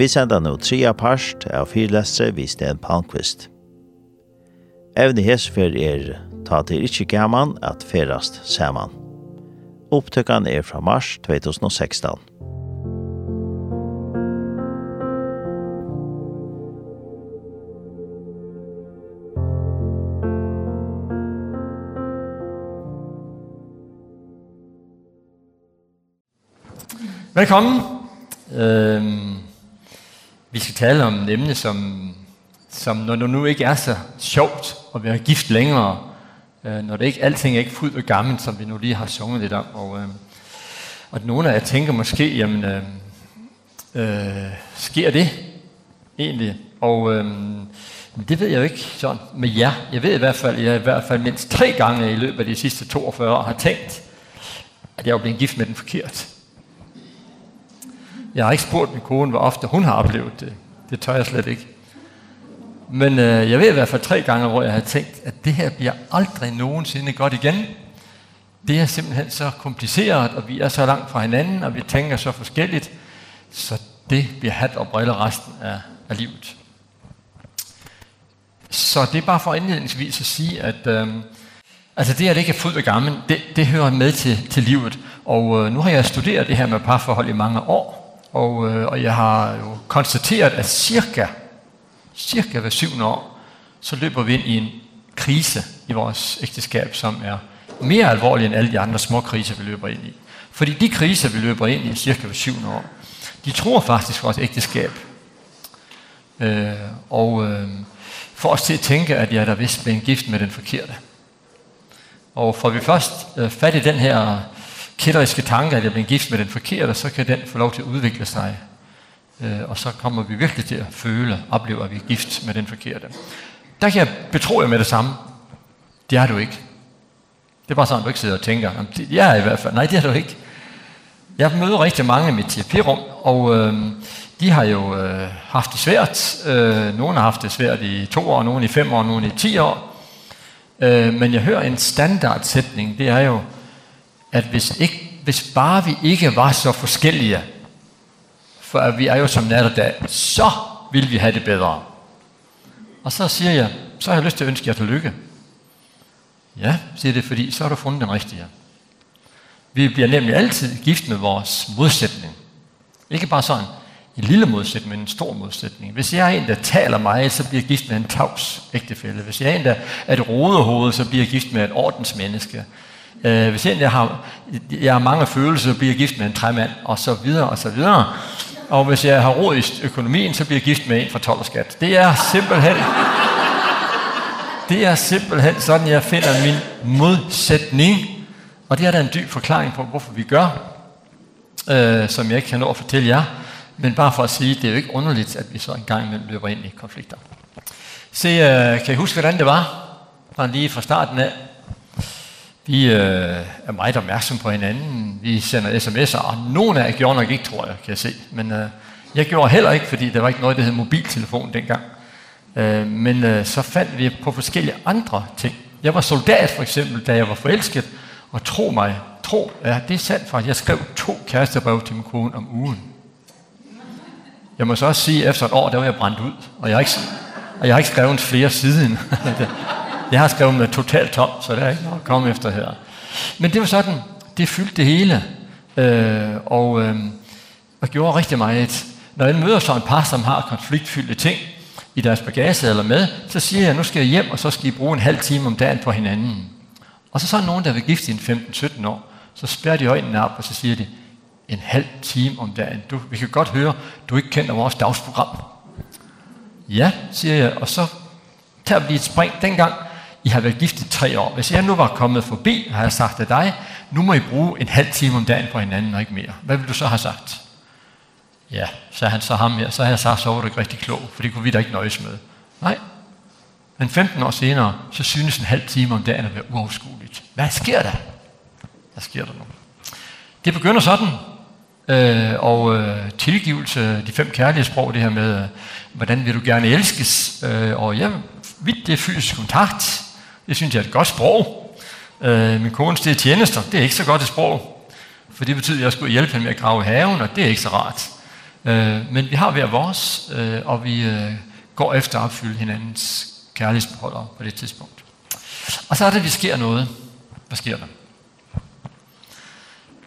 Vi sender nå tre apart av fyrlestre vi Sten Palmqvist. Evne hesfer er ta til ikkje gaman at ferast saman. Opptøkkan er fra mars 2016. Velkommen. Ehm Vi skal tale om et emne, som, som når det nu ikke er så sjovt at være gift længere, øh, når det ikke, alting er ikke fuldt og gammelt, som vi nu lige har sunget lidt om. Og, øh, og nogle af jer tænker måske, jamen, øh, øh, sker det egentlig? Og øh, det ved jeg jo ikke sådan med jer. Jeg ved i hvert fald, jeg i hvert fald mindst tre gange i løbet af de sidste 42 år har tænkt, at jeg er blevet gift med den forkert. Jeg har ikke spurgt min kone, hvor ofte hun har oplevet det. Det tør jeg slet ikke. Men øh, jeg ved i hvert fald tre gange, hvor jeg har tænkt, at det her bliver aldrig nogensinde godt igen. Det er simpelthen så kompliceret, og vi er så langt fra hinanden, og vi tænker så forskelligt. Så det bliver hat og briller resten af, af livet. Så det er bare for indledningsvis at sige, at... Øh, Altså det, at det ikke er fuldt og gammel, det, det hører med til, til livet. Og øh, nu har jeg studeret det her med parforhold i mange år. Og, øh, og jeg har jo konstateret, at cirka, cirka hver syvende år, så løber vi ind i en krise i vores ægteskab, som er mere alvorlig end alle de andre små kriser, vi løber ind i. Fordi de kriser, vi løber ind i cirka hver syvende år, de tror faktisk vores ægteskab. Øh, og øh, får os til at tænke, at jeg er der vist blevet gift med den forkerte. Og får vi først øh, fat i den her kætteriske tanke, at jeg bliver gift med den forkerte, så kan den få lov til at udvikle sig. Og så kommer vi virkelig til at føle, opleve, at vi er gift med den forkerte. Der kan jeg betro jer med det samme. Det er du ikke. Det er bare sådan, du ikke sidder og tænker, jeg er i hvert fald. Nej, det er du ikke. Jeg møder rigtig mange i mit terapirum, og øh, de har jo øh, haft det svært. Øh, nogle har haft det svært i to år, nogle i fem år, nogle i ti år. Øh, men jeg hører en standardsætning, det er jo, at hvis, ikke, hvis bare vi ikke var så forskellige, for vi er jo som nat og dag, så vil vi have det bedre. Og så siger jeg, så har jeg lyst til at ønske jer til lykke. Ja, siger det, fordi så har du fundet den rigtige. Vi bliver nemlig altid gift med vores modsætning. Ikke bare sådan en lille modsætning, men en stor modsætning. Hvis jeg er en, der taler mig, så bliver jeg gift med en tavs ægtefælde. Hvis jeg er en, der er et rodehoved, så bliver jeg gift med et ordensmenneske. Øh, hvis jeg har, jeg har mange følelser, så bliver jeg gift med en træmand, og så videre, og så videre. Og hvis jeg har råd i økonomien, så bliver jeg gift med en fra 12 skat. Det er simpelthen... Det er simpelthen sådan, jeg finder min modsætning. Og det er der en dyb forklaring på, hvorfor vi gør, øh, som jeg ikke kan nå at fortælle jer. Men bare for at sige, det er jo ikke underligt, at vi så en gang imellem løber ind i konflikter. Se, øh, kan I huske, hvordan det var? Bare lige fra starten af, Vi øh, er meget opmærksomme på hinanden. Vi sender sms'er, og nogen af jer gjorde nok ikke, tror jeg, kan jeg se. Men øh, jeg gjorde heller ikke, fordi der var ikke noget, der hed mobiltelefon dengang. Øh, men øh, så fandt vi på forskellige andre ting. Jeg var soldat for eksempel, da jeg var forelsket, og tro mig, tro, ja, det er sandt faktisk. Jeg skrev to kærestebrev til min kone om ugen. Jeg må så også sige, at efter et år, der var jeg brændt ud, og jeg har ikke, og jeg har ikke skrevet flere siden. Jeg har skrevet med totalt tom, så det er ikke noget at komme efter her. Men det var sådan, det fyldte det hele, øh, og, øh, og gjorde rigtig meget. Når jeg møder så en par, som har konfliktfyldte ting i deres bagage eller med, så siger jeg, nu skal jeg hjem, og så skal I bruge en halv time om dagen på hinanden. Og så så er nogen, der vil gifte i en 15-17 år, så spærrer de øjnene op, og så siger de, en halv time om dagen. Du, vi kan godt høre, du ikke kender vores dagsprogram. Ja, siger jeg, og så tager vi et spring dengang, I har været gift i tre år. Hvis jeg nu var kommet forbi, har jeg sagt til dig, nu må I bruge en halv time om dagen på hinanden og ikke mere. Hvad vil du så have sagt? Ja, så han så ham her. Så har jeg sagt, så var du ikke rigtig klog, for det kunne vi da ikke nøjes med. Nej. Men 15 år senere, så synes en halv time om dagen at være uafskueligt. Hvad sker der? Hvad sker der nu? Det begynder sådan, øh, og øh, tilgivelse, de fem kærlige sprog, det her med, øh, hvordan vil du gerne elskes, øh, og ja, vidt det er fysisk kontakt, Det synes jeg er et godt sprog. Øh, min kone steg tjenester, det er ikke så godt et sprog. For det betyder, at jeg skulle hjælpe hende med at grave haven, og det er ikke så rart. Øh, men vi har hver vores, øh, og vi øh, går efter at opfylde hinandens kærlighedsbeholdere på det tidspunkt. Og så er det, at vi sker noget. Hvad sker der?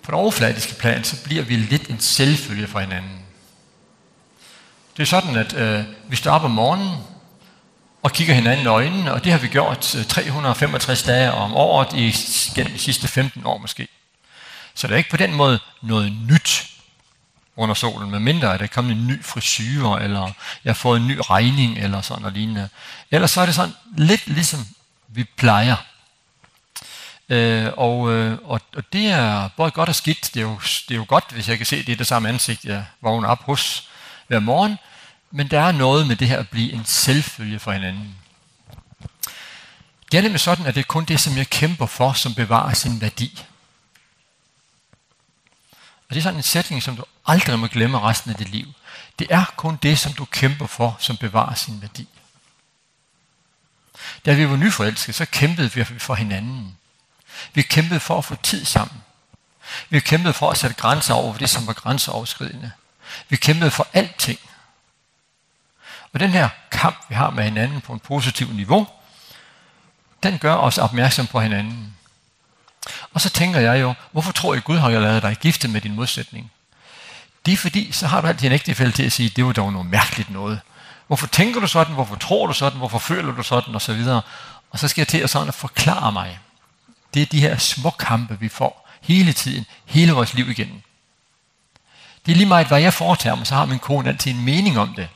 På den overfladiske plan, så bliver vi lidt en selvfølge for hinanden. Det er sådan, at øh, vi står op om morgenen, og kigger hinanden i øjnene, og det har vi gjort 365 dage om året i de sidste 15 år måske. Så det er ikke på den måde noget nyt under solen, med mindre at der er kommet en ny frisyre, eller jeg har fået en ny regning, eller sådan og lignende. Ellers så er det sådan lidt ligesom vi plejer. Øh, og, øh, og, og det er både godt og skidt. Det er, jo, det er jo godt, hvis jeg kan se det, det samme ansigt, jeg vågner op hos hver morgen, Men der er noget med det her at blive en selvfølge for hinanden. Det er nemlig sådan, at det er kun det, som jeg kæmper for, som bevarer sin værdi. Og det er sådan en sætning, som du aldrig må glemme resten af dit liv. Det er kun det, som du kæmper for, som bevarer sin værdi. Da vi var nyforelskede, så kæmpede vi for hinanden. Vi kæmpede for at få tid sammen. Vi kæmpede for at sætte grænser over det, som var grænseoverskridende. Vi kæmpede for alting. Men den her kamp, vi har med hinanden på en positiv niveau, den gør os opmærksom på hinanden. Og så tænker jeg jo, hvorfor tror jeg, Gud har jeg lavet dig gifte med din modsætning? Det er fordi, så har du altid en ægtefælde til at sige, det var dog noget mærkeligt noget. Hvorfor tænker du sådan? Hvorfor tror du sådan? Hvorfor føler du sådan? Og så videre. Og så skal jeg til at sådan at forklare mig. Det er de her små kampe, vi får hele tiden, hele vores liv igennem. Det er lige meget, hvad jeg foretager mig, så har min kone altid en mening om det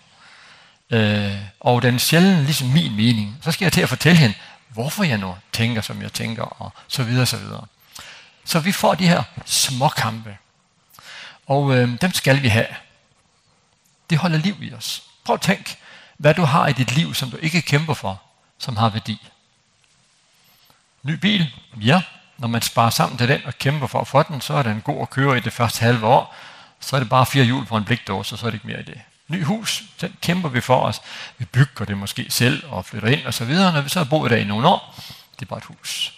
øh, og den er sjældent ligesom min mening. Så skal jeg til at fortælle hende, hvorfor jeg nu tænker, som jeg tænker, og så videre, så videre. Så vi får de her småkampe, og øh, dem skal vi have. Det holder liv i os. Prøv at tænk, hvad du har i dit liv, som du ikke kæmper for, som har værdi. Ny bil, ja. Når man sparer sammen til den og kæmper for at få den, så er den god at køre i det første halve år. Så er det bare fire hjul på en blikdåse, og så er det ikke mere i det ny hus, den kæmper vi for os. Vi bygger det måske selv og flytter ind og så videre, når vi så har boet der i nogle år. Det er bare et hus.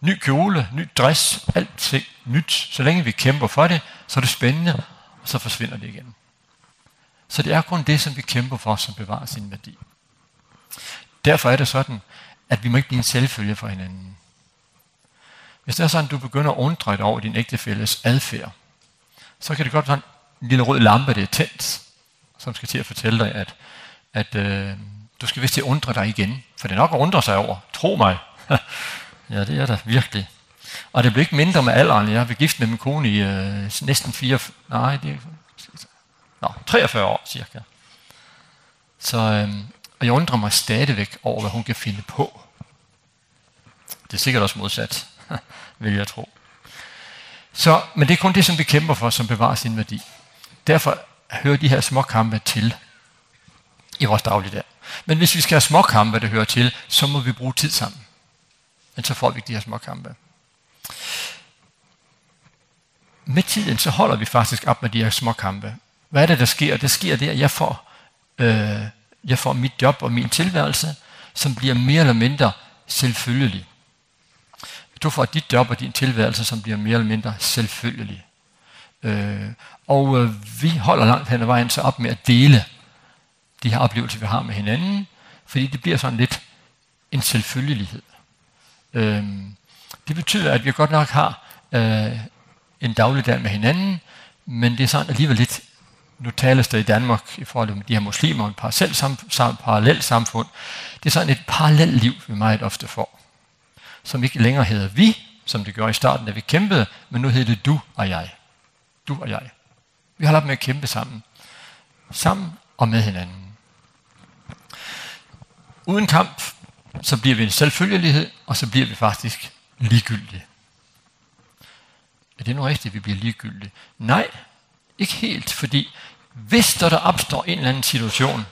Ny kjole, ny dress, alting nyt. Så længe vi kæmper for det, så er det spændende, og så forsvinder det igen. Så det er kun det, som vi kæmper for, som bevarer sin værdi. Derfor er det sådan, at vi må ikke blive en selvfølge for hinanden. Hvis det er sådan, at du begynder at undre dig over din ægtefælles adfærd, så kan det godt være, en lille rød lampe, det er tændt, som skal til at fortælle dig, at, at øh, du skal vist til at undre dig igen. For det er nok at undre sig over. Tro mig. ja, det er det virkelig. Og det blev ikke mindre med alderen. Jeg var gift med min kone i øh, næsten fire... Nej, det er... Nå, 43 år cirka. Så, øh, og jeg undrer mig stadigvæk over, hvad hun kan finde på. Det er sikkert også modsat, vil jeg tro. Så, men det er kun det, som vi kæmper for, som bevarer sin værdi. Derfor hører de her småkampe til i vores dagligdag. Men hvis vi skal have småkampe, det hører til, så må vi bruge tid sammen. Men så får vi ikke de her småkampe. Med tiden, så holder vi faktisk op med de her småkampe. Hvad er det, der sker? Det sker det, at jeg får, øh, jeg får mit job og min tilværelse, som bliver mere eller mindre selvfølgelig. Du får dit job og din tilværelse, som bliver mere eller mindre selvfølgelig. Øh, Og øh, vi holder langt hen ad vejen så op med at dele de her oplevelser, vi har med hinanden, fordi det bliver sådan lidt en selvfølgelighed. Øhm, det betyder, at vi godt nok har øh, en dagligdag med hinanden, men det er sådan alligevel lidt, nu tales der i Danmark i forhold til de her muslimer, en parallel, sam, parallel samfund, det er sådan et parallelt liv, vi meget ofte får, som ikke længere hedder vi, som det gjorde i starten, da vi kæmpede, men nu hedder det du og jeg. Du og jeg. Vi holder op med at kæmpe sammen. Sammen og med hinanden. Uden kamp, så bliver vi en selvfølgelighed, og så bliver vi faktisk ligegyldige. Er det nu rigtigt, at vi bliver ligegyldige? Nej, ikke helt, fordi hvis der, der opstår en eller anden situation,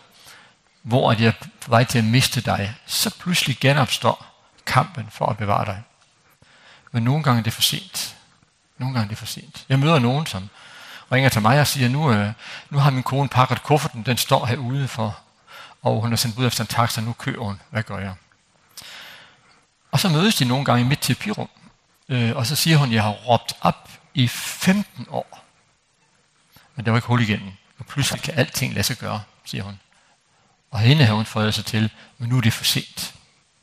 hvor jeg er på vej til at miste dig, så pludselig genopstår kampen for at bevare dig. Men nogle gange er det for sent. Nogle gange er det for sent. Jeg møder nogen, som ringer til mig og siger, nu, øh, nu har min kone pakket kufferten, den står herude for, og hun har sendt ud efter en taxa, nu kører hun, hvad gør jeg? Og så mødes de nogle gange i mit terapirum, øh, og så siger hun, jeg har råbt op i 15 år, men det var ikke hul igennem, og pludselig kan alting lade sig gøre, siger hun. Og hende har hun fået sig til, men nu er det for sent.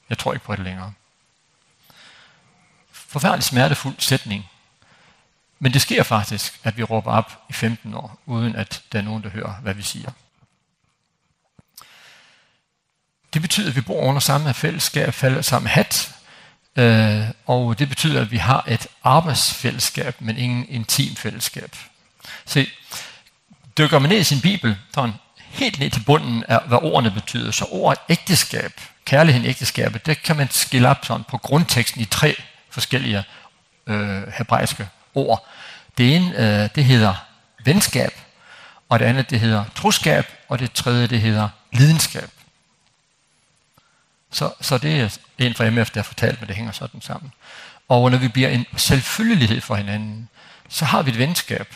Jeg tror ikke på det længere. Forfærdelig smertefuld sætning, Men det sker faktisk, at vi råber op i 15 år, uden at der er nogen, der hører, hvad vi siger. Det betyder, at vi bor under samme fællesskab, samme hat, øh, og det betyder, at vi har et arbejdsfællesskab, men ingen intim fællesskab. Se, dykker man ned i sin bibel, sådan helt ned til bunden af, hvad ordene betyder, så ordet ægteskab, kærligheden ægteskabet, det kan man skille op sådan på grundteksten i tre forskellige øh, hebraiske ord. Det ene, øh, det hedder venskab, og det andet, det hedder troskab, og det tredje, det hedder lidenskab. Så, så det er en fra MF, der har fortalt mig, det hænger sådan sammen. Og når vi bliver en selvfølgelighed for hinanden, så har vi et venskab.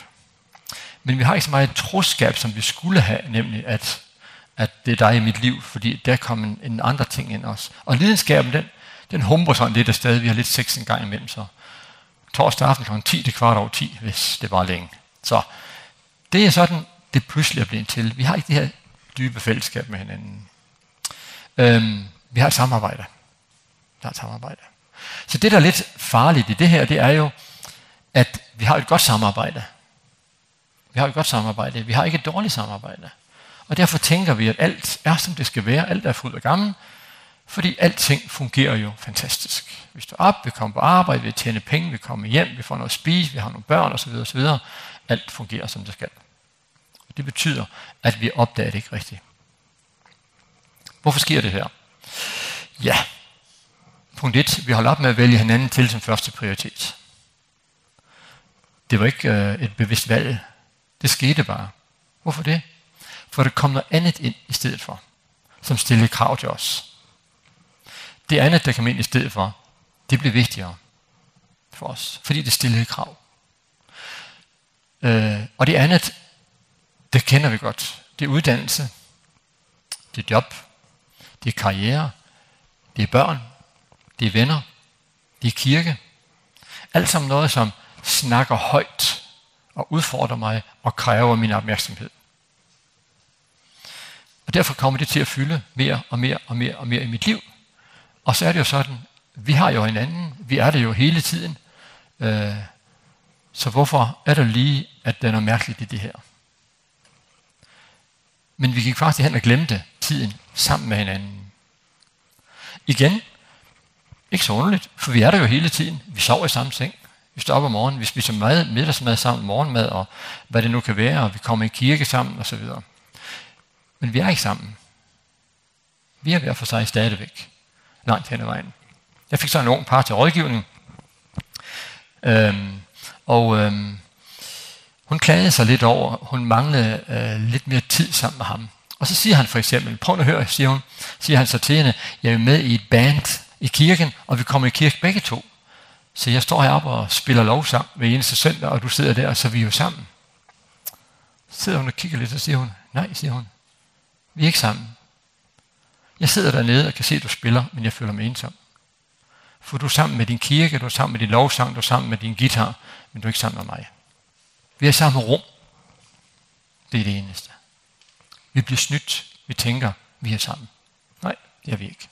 Men vi har ikke så meget troskab, som vi skulle have, nemlig at, at det er dig i mit liv, fordi der kom en, en andre ting ind også. Og lidenskaben, den, den humper sådan lidt af sted. Vi har lidt sex en gang imellem, så torsdag aften kl. 10 til kvart over 10, hvis det var længe. Så det er sådan, det pludselig er blevet til. Vi har ikke det her dybe fællesskab med hinanden. Øhm, vi har et samarbejde. Vi har et samarbejde. Så det, der er lidt farligt i det her, det er jo, at vi har et godt samarbejde. Vi har et godt samarbejde. Vi har ikke et dårligt samarbejde. Og derfor tænker vi, at alt er, som det skal være. Alt er fuldt og gammel. Fordi alting fungerer jo fantastisk. Vi står op, vi kommer på arbejde, vi tjener penge, vi kommer hjem, vi får noget at spise, vi har nogle børn osv. osv. Alt fungerer, som det skal. Og det betyder, at vi opdager det ikke rigtigt. Hvorfor sker det her? Ja, punkt 1. Vi holder op med at vælge hinanden til som første prioritet. Det var ikke øh, et bevidst valg. Det skete bare. Hvorfor det? For det kom noget andet ind i stedet for, som stillede krav til os Det andet, der kom ind i stedet for, det blev vigtigere for os, fordi det stillede krav. Øh, og det andet, det kender vi godt. Det er uddannelse, det er job, det er karriere, det er børn, det er venner, det er kirke. Alt sammen noget, som snakker højt og udfordrer mig og kræver min opmærksomhed. Og derfor kommer det til at fylde mere og mere og mere og mere i mit liv. Og så er det jo sådan, vi har jo hinanden, vi er det jo hele tiden. Øh, så hvorfor er det lige, at det er noget mærkeligt i det her? Men vi gik faktisk hen og glemte tiden sammen med hinanden. Igen, ikke så underligt, for vi er der jo hele tiden. Vi sover i samme seng. Vi står op om morgenen, vi spiser mad, middagsmad sammen, morgenmad og hvad det nu kan være, og vi kommer i kirke sammen og så videre. Men vi er ikke sammen. Vi er hver for sig stadigvæk langt hen ad vejen. Jeg fik så en ung par til rådgivning, øhm, og øhm, hun klagede sig lidt over, hun manglede øh, lidt mere tid sammen med ham. Og så siger han for eksempel, prøv at høre, siger, hun, siger han så til hende, jeg er med i et band i kirken, og vi kommer i kirke begge to. Så jeg står heroppe og spiller lovsang hver eneste søndag, og du sidder der, og så er vi jo sammen. Så sidder hun og kigger lidt, og siger hun, nej, siger hun, vi er ikke sammen. Jeg sidder dernede og kan se, at du spiller, men jeg føler mig ensom. For du er sammen med din kirke, du er sammen med din lovsang, du er sammen med din guitar, men du er ikke sammen med mig. Vi er sammen samme rum. Det er det eneste. Vi bliver snydt. Vi tænker, vi er sammen. Nej, det er vi ikke.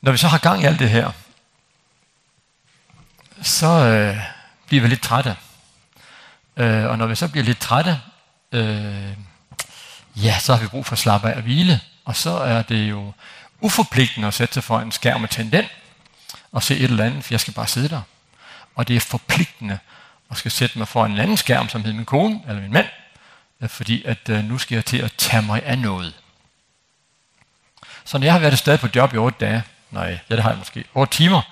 Når vi så har gang i alt det her, så øh, bliver vi lidt trætte. Øh, og når vi så bliver lidt trætte, øh, ja, så har vi brug for at slappe af og hvile. Og så er det jo uforpligtende at sætte sig for en skærm og tænde den, og se et eller andet, for jeg skal bare sidde der. Og det er forpligtende at skal sætte mig for en anden skærm, som hedder min kone eller min mand, fordi at nu skal jeg til at tage mig af noget. Så når jeg har været afsted på job i 8 dage, nej, ja, det har jeg måske, 8 timer,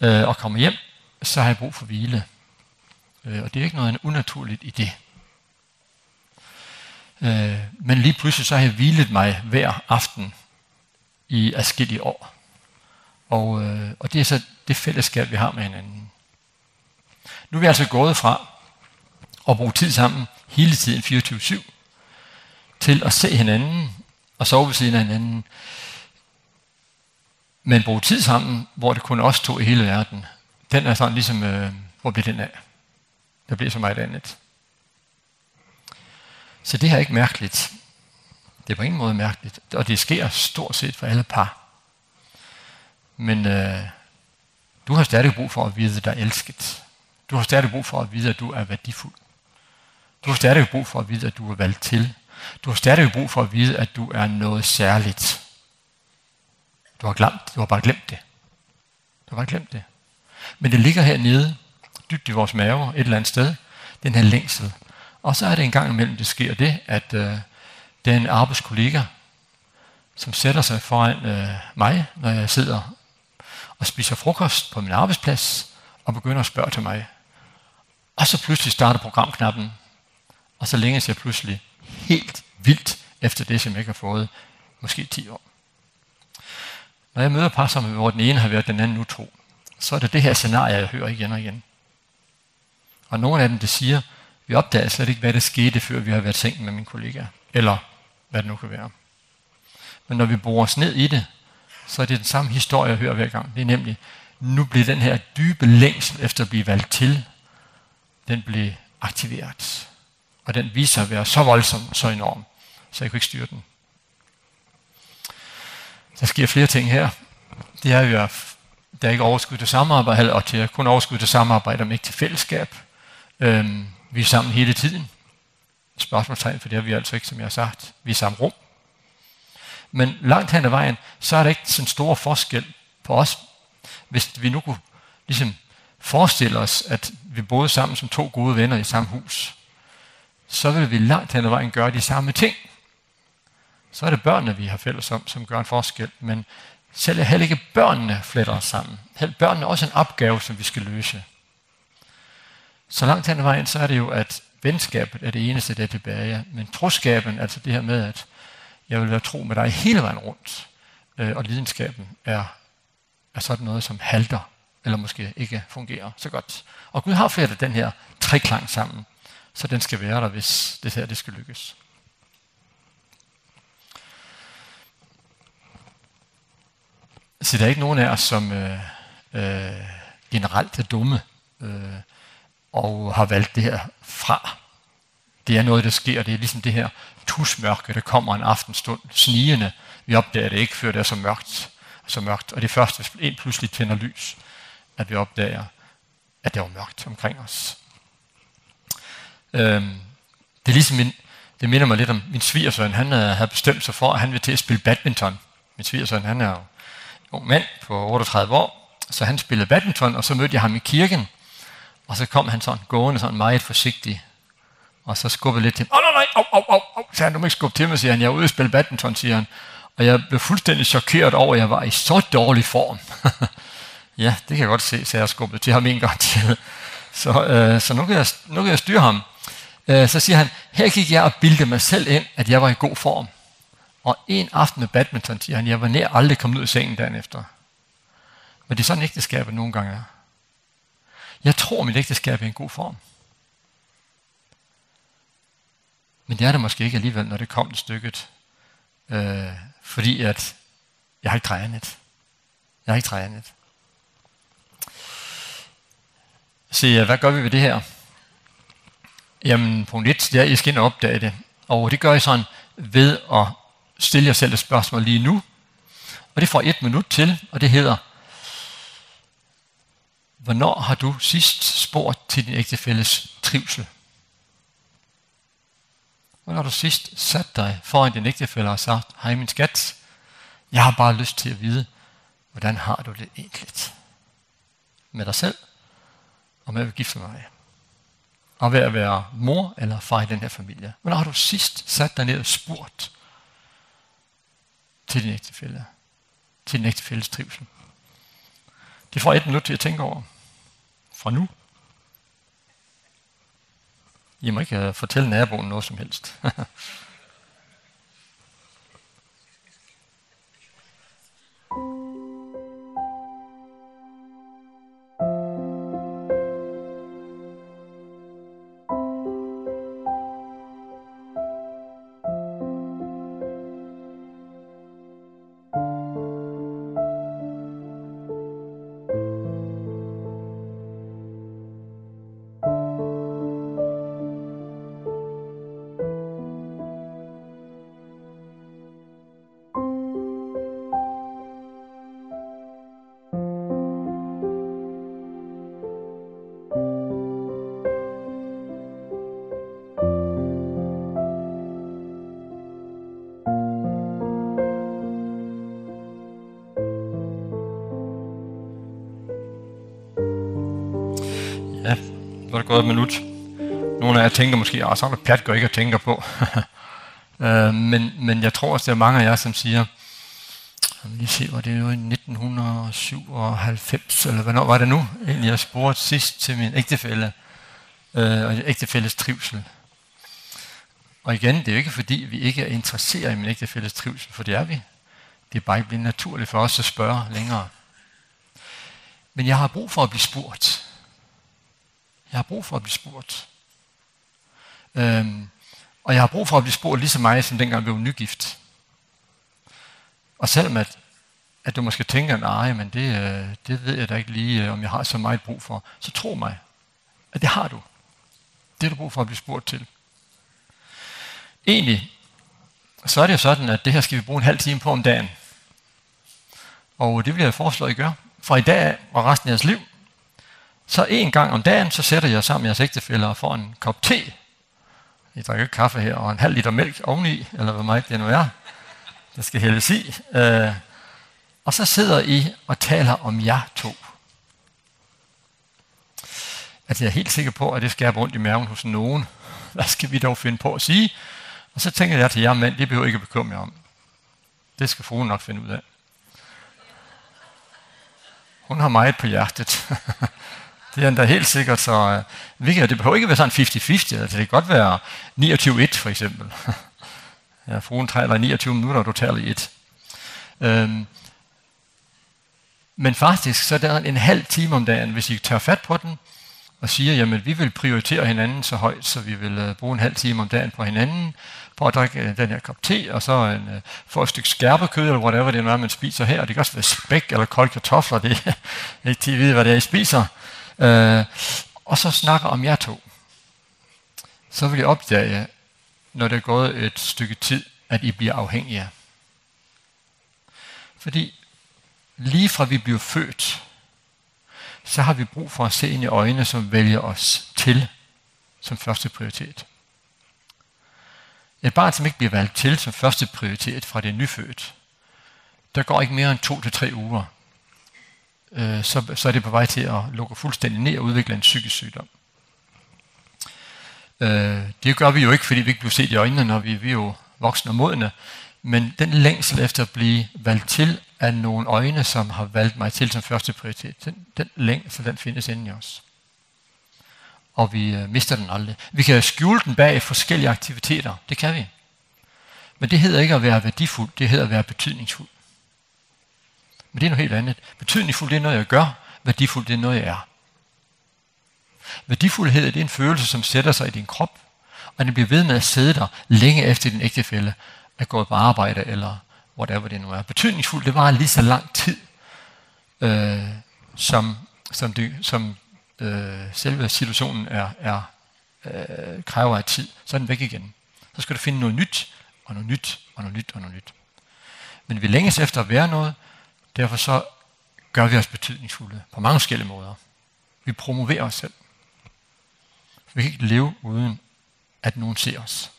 øh, og kommer hjem, så har jeg brug for hvile. Øh, og det er ikke noget unaturligt i det. Øh, men lige pludselig så har jeg hvilet mig hver aften i adskillige år. Og, øh, og det er så det fællesskab, vi har med hinanden. Nu er vi altså gået fra at bruge tid sammen hele tiden 24-7 til at se hinanden og sove ved siden af hinanden. Men bruge tid sammen, hvor det kun os to i hele verden, den er sådan ligesom, øh, hvor bliver den af? Der bliver så meget andet. Så det her er ikke mærkeligt. Det er på ingen måde mærkeligt. Og det sker stort set for alle par. Men øh, du har stadig brug for at vide, at du er elsket. Du har stadig brug for at vide, at du er værdifuld. Du har stadig brug for at vide, at du er valgt til. Du har stadig brug for at vide, at du er noget særligt. Du har, glemt, du har bare glemt det. Du har bare glemt det. Men det ligger hernede, dybt i vores mave, et eller andet sted, den her længsel. Og så er det en gang imellem, det sker det, at øh, det er en arbejdskollega, som sætter sig foran øh, mig, når jeg sidder og spiser frokost på min arbejdsplads, og begynder at spørge til mig. Og så pludselig starter programknappen, og så længes jeg pludselig helt vildt efter det, som jeg ikke har fået, måske 10 år. Når jeg møder par, som hvor den ene har været den anden utro, så er det det her scenarie, jeg hører igen og igen. Og nogle af dem, det siger, Vi opdager slet ikke, hvad der skete, før vi har været sengen med min kollega. Eller hvad det nu kan være. Men når vi borer os ned i det, så er det den samme historie, jeg hører hver gang. Det er nemlig, nu bliver den her dybe længsel efter at blive valgt til, den blev aktiveret. Og den viser at være så voldsom så enorm, så jeg kunne ikke styre den. Der sker flere ting her. Det er jo, at der er ikke overskud til samarbejde, og til kun overskud til samarbejde, men ikke til fællesskab. Øhm, Vi er sammen hele tiden. Spørgsmålstegn, for det har vi altså ikke, som jeg har sagt. Vi er samme rum. Men langt hen ad vejen, så er der ikke sådan stor forskel på os. Hvis vi nu kunne ligesom forestille os, at vi boede sammen som to gode venner i samme hus, så vil vi langt hen ad vejen gøre de samme ting. Så er det børnene, vi har fælles om, som gør en forskel. Men selv heller ikke børnene fletter os sammen. Heller børnene er også en opgave, som vi skal løse så langt hen ad vejen, så er det jo, at venskabet er det eneste, der er tilbage. Men troskaben, altså det her med, at jeg vil være tro med dig hele vejen rundt, øh, og lidenskaben er, er sådan noget, som halter, eller måske ikke fungerer så godt. Og Gud har flettet den her treklang sammen, så den skal være der, hvis det her det skal lykkes. Så der er ikke nogen af os, som øh, øh, generelt er dumme. Øh, og har valgt det her fra. Det er noget, der sker. Det er ligesom det her tusmørke, der kommer en aftenstund snigende. Vi opdager det ikke, før det er så mørkt. Så mørkt. Og det første, hvis en pludselig tænder lys, at vi opdager, at det var mørkt omkring os. Øhm, det er ligesom min, det minder mig lidt om min svigersøn. Han har bestemt sig for, at han vil til at spille badminton. Min svigersøn, han er jo ung mand på 38 år, så han spillede badminton, og så mødte jeg ham i kirken. Og så kom han sådan gående, sådan meget forsigtig. Og så skubbede lidt til ham. Åh, nej, nej, au, au, au, au, han, du må ikke skubbe til mig, siger han. Jeg er ude at spille badminton, siger han. Og jeg blev fuldstændig chokeret over, at jeg var i så dårlig form. ja, det kan jeg godt se, så jeg skubbede til ham en gang til. så, øh, så nu, kan jeg, nu kan jeg styre ham. Øh, så siger han, her gik jeg og bildte mig selv ind, at jeg var i god form. Og en aften med badminton, siger han, jeg var nær aldrig kommet ud af sengen dagen efter. Men det er sådan ægteskabet nogle gange er jeg tror mit ægteskab er i en god form. Men det er det måske ikke alligevel, når det kom til stykket. Øh, fordi at jeg har ikke trænet. Jeg har ikke trænet. Så hvad gør vi ved det her? Jamen, punkt 1, det er, at I skal ind og opdage det. Og det gør I sådan ved at stille jer selv et spørgsmål lige nu. Og det får et minut til, og det hedder, Hvornår har du sidst spurgt til din ægtefælles trivsel? Hvornår har du sidst sat dig foran din ægtefælle og sagt, hej min skat, jeg har bare lyst til at vide, hvordan har du det egentlig? Med dig selv og med at gifte mig. Og ved at være mor eller far i den her familie. Hvornår har du sidst sat dig ned og spurgt til din ægtefælle? Til din ægtefælles trivsel? Det får et minut til at tænke over fra nu. I må ikke fortælle naboen noget som helst. 30 minutter. Nogle af jer tænker måske, at så er pjat går ikke at tænke på. øh, men, men jeg tror også, det er mange af jer, som siger, jeg lige se, var det jo i 1997, eller hvornår var det nu? Egentlig, jeg spurgte sidst til min ægtefælle, øh, og ægtefælles trivsel. Og igen, det er jo ikke fordi, vi ikke er interesseret i min ægtefælles trivsel, for det er vi. Det er bare ikke blevet naturligt for os at spørge længere. Men jeg har brug for at blive spurgt. Jeg har brug for at blive spurgt. Øhm, og jeg har brug for at blive spurgt lige så meget, som dengang var nygift. Og selvom at, at du måske tænker, nej, men det, det ved jeg da ikke lige, om jeg har så meget brug for, så tro mig, at det har du. Det har du brug for at blive spurgt til. Egentlig, så er det jo sådan, at det her skal vi bruge en halv time på om dagen. Og det vil jeg foreslå, at I gør. Fra i dag og resten af jeres liv, Så en gang om dagen, så sætter jeg sammen med jeres ægtefælder får en kop te. I drikker kaffe her, og en halv liter mælk oveni, eller hvad meget det nu er. Det skal hældes i. Øh, og så sidder I og taler om jer to. Altså, jeg er helt sikker på, at det skal rundt i maven hos nogen. Hvad skal vi dog finde på at sige? Og så tænker jeg til jer mænd, det behøver ikke at bekymre jer om. Det skal fruen nok finde ud af. Hun har meget på hjertet. Det er han da helt sikkert, så uh, det behøver ikke være sådan 50-50, altså det kan godt være 29-1 for eksempel. ja, fruen taler i 29 minutter, og du taler i 1. Um, men faktisk, så er der en halv time om dagen, hvis I tør fat på den, og siger, jamen vi vil prioritere hinanden så højt, så vi vil uh, bruge en halv time om dagen på hinanden, på at drikke uh, den her kop te, og så en, uh, få et stykke skærpekød, eller whatever det er, man spiser her, det kan også være spæk eller kolde kartofler, det er ikke til at vide, hvad det er, I spiser. Øh, og så snakker om jer to. Så vil jeg opdage, når det er gået et stykke tid, at I bliver afhængige. Fordi lige fra vi bliver født, så har vi brug for at se ind i øjnene, som vælger os til som første prioritet. Et barn, som ikke bliver valgt til som første prioritet fra det nyfødt, der går ikke mere end to til tre uger, øh, så, så er det på vej til at lukke fuldstændig ned og udvikle en psykisk sygdom. Øh, det gør vi jo ikke, fordi vi ikke bliver set i øjnene, når vi, vi er jo voksne og modne. Men den længsel efter at blive valgt til af nogle øjne, som har valgt mig til som første prioritet, den, den længsel, den findes inde i os. Og vi øh, mister den aldrig. Vi kan skjule den bag forskellige aktiviteter. Det kan vi. Men det hedder ikke at være værdifuld, det hedder at være betydningsfuld. Men det er noget helt andet. Betydningsfuldt det er noget, jeg gør. Værdifuldt det er noget, jeg er. Værdifuldhed det er en følelse, som sætter sig i din krop, og den bliver ved med at sidde der længe efter din ægtefælde er gået på arbejde, eller whatever det nu er. Betydningsfuldt, det var lige så lang tid, øh, som, som, det, som øh, selve situationen er, er, øh, kræver af tid. Så er den væk igen. Så skal du finde noget nyt, og noget nyt, og noget nyt, og noget nyt. Men vi længes efter at være noget, Derfor så gør vi os betydningsfulde på mange forskellige måder. Vi promoverer os selv. Vi kan ikke leve uden, at nogen ser os.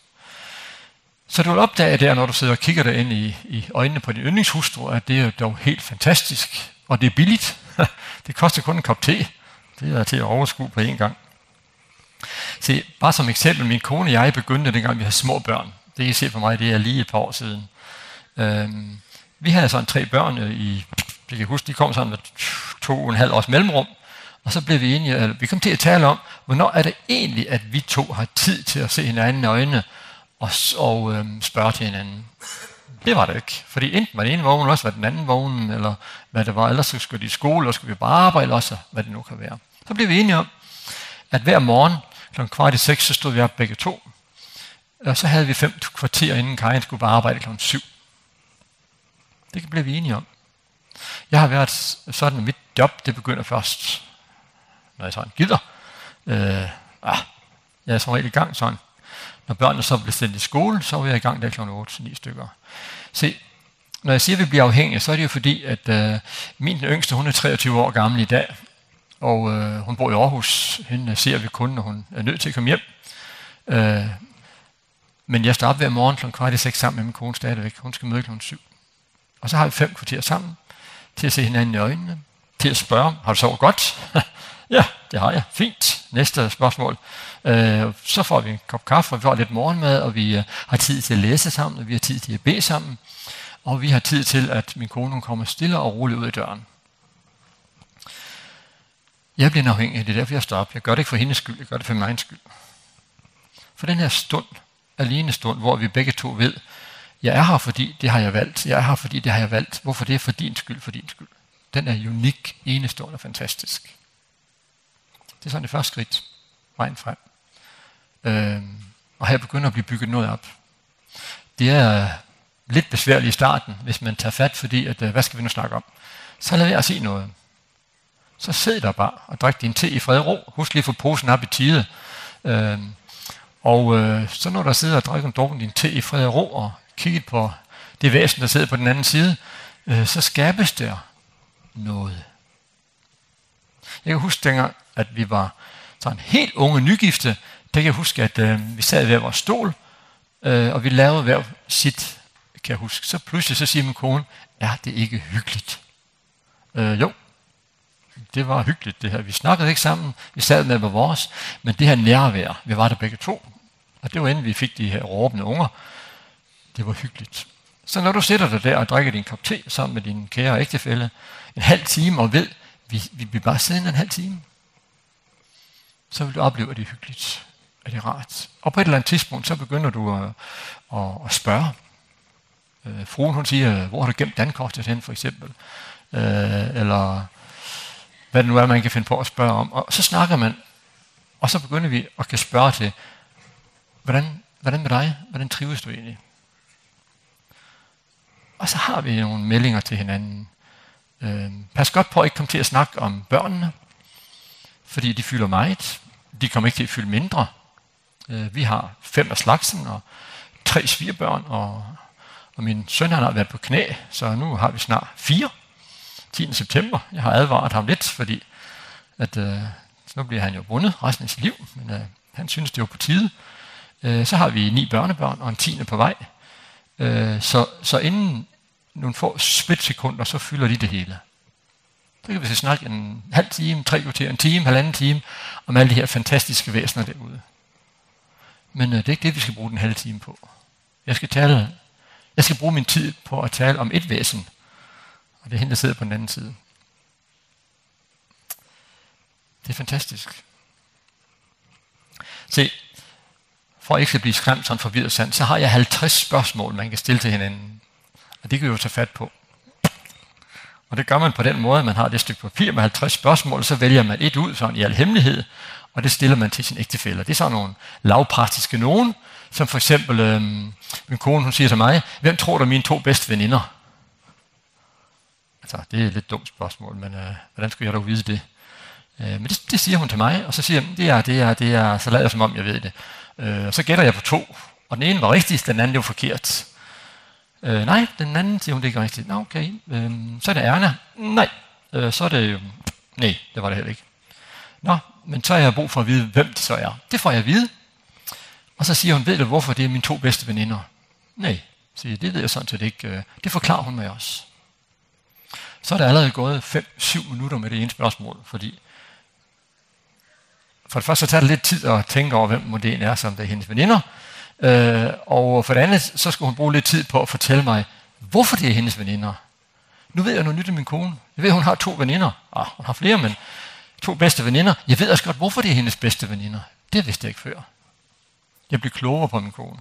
Så du vil opdage der, når du sidder og kigger dig ind i, i øjnene på din yndlingshustru, at det er dog helt fantastisk, og det er billigt. det koster kun en kop te. Det er til at overskue på en gang. Se, bare som eksempel, min kone og jeg begyndte dengang, vi havde små børn. Det kan I se for mig, det er lige et par år siden. Øhm, Vi havde sådan tre børn i, det kan huske, de kom sådan med to og en halv års mellemrum, og så blev vi enige, eller vi kom til at tale om, hvornår er det egentlig, at vi to har tid til at se hinanden i øjnene og, og øhm, spørge til hinanden. Det var det ikke, fordi enten var det ene vågen, også var den anden vågen, eller hvad det var, ellers så skulle de i skole, eller skulle vi bare arbejde, eller også hvad det nu kan være. Så blev vi enige om, at hver morgen kl. kvart i seks, så stod vi op begge to, og så havde vi fem kvarter, inden Karin skulle bare arbejde kl. syv. Det blev vi enige om. Jeg har været sådan, at mit job det begynder først, når jeg sådan gider. Øh, ah, jeg er som regel i gang sådan. Når børnene så bliver sendt i skole, så er jeg i gang der kl. 8-9 stykker. Se, når jeg siger, at vi bliver afhængige, så er det jo fordi, at øh, min yngste, hun er 23 år gammel i dag, og øh, hun bor i Aarhus. Hende ser vi kun, når hun er nødt til at komme hjem. Øh, men jeg står op hver morgen kl. kvart i seks sammen med min kone stadigvæk. Hun skal møde kl. 7. Og så har vi fem kvarter sammen til at se hinanden i øjnene, til at spørge, har du sovet godt? ja, det har jeg. Fint. Næste spørgsmål. Øh, så får vi en kop kaffe, og vi får lidt morgenmad, og vi øh, har tid til at læse sammen, og vi har tid til at bede sammen, og vi har tid til, at min kone kommer stille og roligt ud af døren. Jeg bliver en afhængig, det er derfor, jeg står op. Jeg gør det ikke for hendes skyld, jeg gør det for min egen skyld. For den her stund, alene stund, hvor vi begge to ved, Jeg er her, fordi det har jeg valgt. Jeg er her, fordi det har jeg valgt. Hvorfor det? er For din skyld, for din skyld. Den er unik, enestående og fantastisk. Det er sådan det første skridt, vejen frem. Øhm, og her begynder at blive bygget noget op. Det er lidt besværligt i starten, hvis man tager fat, fordi at, hvad skal vi nu snakke om? Så lad være at se noget. Så sid der bare og drik din te i fred og ro. Husk lige at få posen op i tide. Øhm, og øh, så når der sidder og drikker en drukken din te i fred og ro og kigget på det væsen, der sidder på den anden side, øh, så skabes der noget. Jeg kan huske dengang, at vi var sådan helt unge nygifte, der kan jeg huske, at øh, vi sad ved vores stol, øh, og vi lavede hver sit, kan jeg huske. Så pludselig så siger min kone, er det ikke hyggeligt? Øh, jo, det var hyggeligt det her. Vi snakkede ikke sammen, vi sad med vores, men det her nærvær, vi var der begge to. Og det var inden vi fik de her råbende unger, Det var hyggeligt. Så når du sætter dig der og drikker din kop te sammen med din kære ægtefælle en halv time og ved, vi, vi bliver bare siddende en halv time, så vil du opleve, at det er hyggeligt, at det er rart. Og på et eller andet tidspunkt, så begynder du at, at, at spørge. Øh, fruen, hun siger, hvor har du gemt dankortet hen, for eksempel? Øh, eller hvad det nu er, man kan finde på at spørge om. Og så snakker man, og så begynder vi at kan spørge til, hvordan, hvordan med dig? Hvordan trives du egentlig? Og så har vi nogle meldinger til hinanden. Øh, pas godt på at ikke komme til at snakke om børnene, fordi de fylder meget. De kommer ikke til at fylde mindre. Øh, vi har fem af slagsen og tre svigerbørn, og, og min søn han har været på knæ, så nu har vi snart fire. 10. september. Jeg har advaret ham lidt, fordi at, øh, nu bliver han jo bundet resten af sit liv, men øh, han synes, det var på tide. Øh, så har vi ni børnebørn og en tiende på vej. Øh, så, så inden nogle få splitsekunder, så fylder de det hele. Det kan vi snakke en halv time, tre kvarter, en time, halvanden time, om alle de her fantastiske væsener derude. Men øh, det er ikke det, vi skal bruge den halve time på. Jeg skal, tale, jeg skal bruge min tid på at tale om et væsen, og det er hende, der sidder på den anden side. Det er fantastisk. Se, for at ikke at blive skræmt sådan forvirret sand, så har jeg 50 spørgsmål, man kan stille til hinanden. Og det kan vi jo tage fat på. Og det gør man på den måde, at man har det stykke papir med 50 spørgsmål, så vælger man et ud sådan i al hemmelighed, og det stiller man til sin ægtefælle. Det er sådan nogle lavpraktiske nogen, som for eksempel øh, min kone, hun siger til mig, hvem tror du er mine to bedste veninder? Altså, det er et lidt dumt spørgsmål, men øh, hvordan skulle jeg dog vide det? Øh, men det, det siger hun til mig, og så siger jeg, det er, det er, det er, så lader jeg som om, jeg ved det. Øh, og så gætter jeg på to, og den ene var rigtig, den anden var forkert. Øh, nej, den anden siger hun, det er ikke rigtigt. Nå, okay. Øh, så er det Erna. Nej. Øh, så er det... Nej, det var det heller ikke. Nå, men så har jeg brug for at vide, hvem det så er. Det får jeg at vide. Og så siger hun, ved du, hvorfor det er mine to bedste veninder? Nej, siger det ved jeg sådan set ikke. Det forklarer hun mig også. Så er det allerede gået 5-7 minutter med det ene spørgsmål, fordi for det første så tager det lidt tid at tænke over, hvem modellen er, som det er hendes veninder. Øh, og for det andet, så skulle hun bruge lidt tid på at fortælle mig, hvorfor det er hendes veninder. Nu ved jeg noget nyt om min kone. Jeg ved, hun har to veninder. Ah, hun har flere, men to bedste veninder. Jeg ved også godt, hvorfor det er hendes bedste veninder. Det vidste jeg ikke før. Jeg blev klogere på min kone.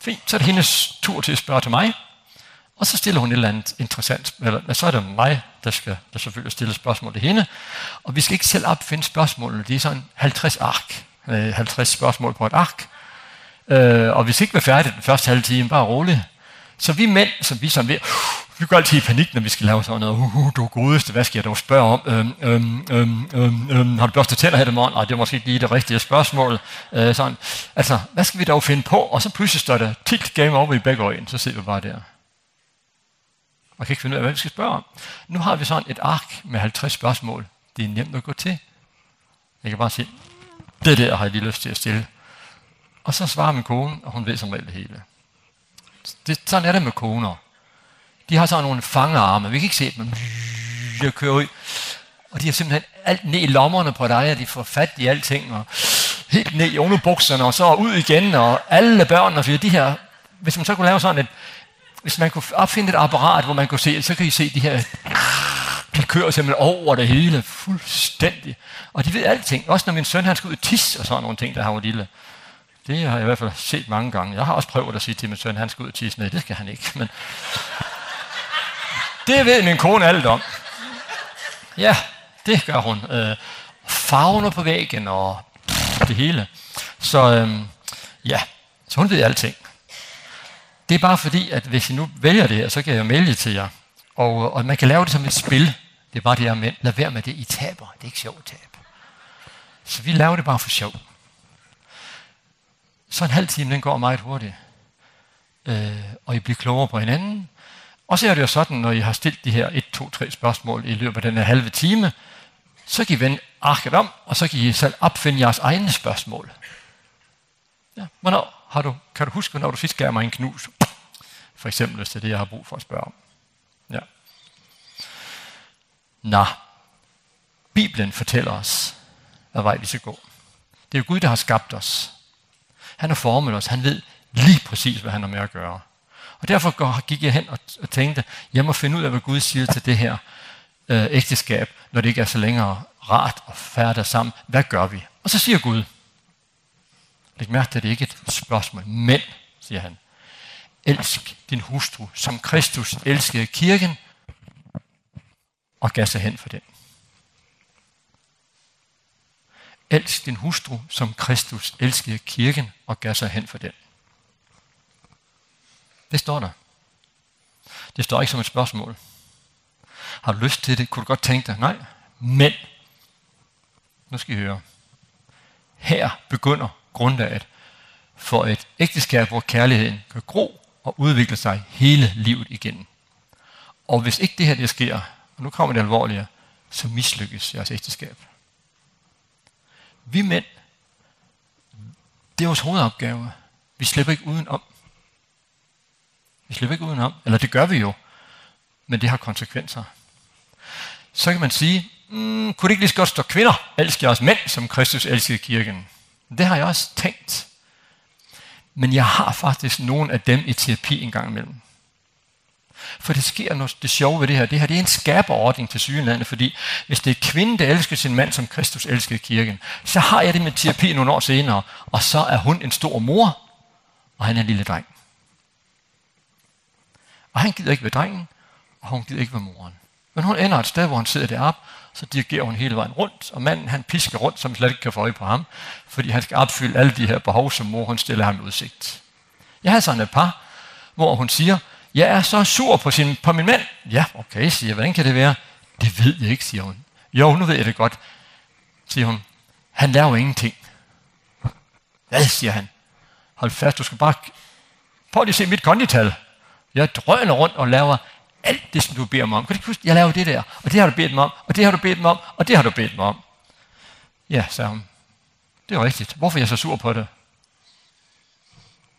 Fint, så er det hendes tur til at spørge til mig. Og så stiller hun et eller andet interessant, eller så er det mig, der skal der selvfølgelig stille spørgsmål til hende. Og vi skal ikke selv opfinde spørgsmålene, det er sådan 50 ark med 50 spørgsmål på et ark. Øh, og hvis ikke vi er færdige den første halve time, bare rolig. Så vi mænd, som vi som ved, vi går altid i panik, når vi skal lave sådan noget. Uh, uh, du er godeste, hvad skal jeg dog spørge om? Øhm, øhm, øhm, øhm, øhm, har du børstet tænder her i morgen? Ej, det er måske ikke lige det rigtige spørgsmål. Øh, sådan. Altså, hvad skal vi dog finde på? Og så pludselig står der tilt game over i begge øjne, så sidder vi bare der. Og kan ikke finde ud af, hvad vi skal spørge om. Nu har vi sådan et ark med 50 spørgsmål. Det er nemt at gå til. Jeg kan bare sige, det der har jeg lige lyst til at stille. Og så svarer min kone, og hun ved som regel det hele. Det, sådan er det med koner. De har sådan nogle fangearme, Vi kan ikke se dem. de kører ud. Og de har simpelthen alt ned i lommerne på dig, og de får fat i alting. Og helt ned i underbukserne, og så ud igen. Og alle børnene, fordi de her... Hvis man så kunne lave sådan et... Hvis man kunne opfinde et apparat, hvor man kunne se, så kan I se de her De kører simpelthen over det hele, fuldstændig. Og de ved alting. Også når min søn han skal ud og tisse og sådan nogle ting, der har han lille. Det har jeg i hvert fald set mange gange. Jeg har også prøvet at sige til min søn, han skal ud og tisse. Nej, det skal han ikke. Men det ved min kone alt om. Ja, det gør hun. Øh, farverne på væggen og det hele. Så øh, ja, så hun ved alting. Det er bare fordi, at hvis I nu vælger det her, så kan jeg jo melde til jer. Og, og man kan lave det som et spil. Det er bare det med, lad være med det, I taber. Det er ikke sjovt tab. Så vi laver det bare for sjov. Så en halv time, den går meget hurtigt. Øh, og I bliver klogere på hinanden. Og så er det jo sådan, når I har stillet de her 1, 2, 3 spørgsmål i løbet af den her halve time, så kan I vende arket om, og så kan I selv opfinde jeres egne spørgsmål. Ja, hvornår har du, kan du huske, når du sidst gav mig en knus? For eksempel, hvis det er det, jeg har brug for at spørge om. Nå, Bibelen fortæller os, hvad vej vi skal gå. Det er jo Gud, der har skabt os. Han har formet os. Han ved lige præcis, hvad han har med at gøre. Og derfor gik jeg hen og tænkte, jeg må finde ud af, hvad Gud siger til det her øh, ægteskab, når det ikke er så længere rart og færdigt sammen. Hvad gør vi? Og så siger Gud, læg mærke til, at det ikke er et spørgsmål, men, siger han, elsk din hustru, som Kristus elskede kirken, og gav sig hen for den. Elsk din hustru, som Kristus elskede kirken og gav sig hen for den. Det står der. Det står ikke som et spørgsmål. Har du lyst til det? Kunne du godt tænke dig? Nej. Men, nu skal I høre. Her begynder grundlaget for et ægteskab, hvor kærligheden kan gro og udvikle sig hele livet igen. Og hvis ikke det her det sker, Og nu kommer det alvorlige, så mislykkes jeres ægteskab. Vi mænd, det er vores hovedopgave. Vi slipper ikke udenom. Vi slipper ikke udenom. Eller det gør vi jo. Men det har konsekvenser. Så kan man sige, mm, kunne det ikke lige så godt stå kvinder? Elsker os mænd, som Kristus elskede kirken. Det har jeg også tænkt. Men jeg har faktisk nogen af dem i terapi en gang imellem. For det sker noget det sjove ved det her. Det her det er en skaberordning til sygelandet, fordi hvis det er kvinden, der elsker sin mand, som Kristus elskede kirken, så har jeg det med terapi nogle år senere, og så er hun en stor mor, og han er en lille dreng. Og han gider ikke være drengen, og hun gider ikke være moren. Men hun ender et sted, hvor hun sidder deroppe, så dirigerer hun hele vejen rundt, og manden han pisker rundt, som slet ikke kan få øje på ham, fordi han skal opfylde alle de her behov, som mor hun stiller ham i udsigt. Jeg har sådan et par, hvor hun siger, Jeg er så sur på, sin, på min mand. Ja, okay, siger jeg. Hvordan kan det være? Det ved jeg ikke, siger hun. Jo, nu ved jeg det godt, siger hun. Han laver ingenting. Hvad, siger han. Hold fast, du skal bare... Prøv lige at se mit kondital. Jeg drøner rundt og laver alt det, som du beder mig om. Kan du huske, jeg laver det der, og det har du bedt mig om, og det har du bedt mig om, og det har du bedt mig om. Ja, sagde hun. Det er rigtigt. Hvorfor er jeg så sur på det?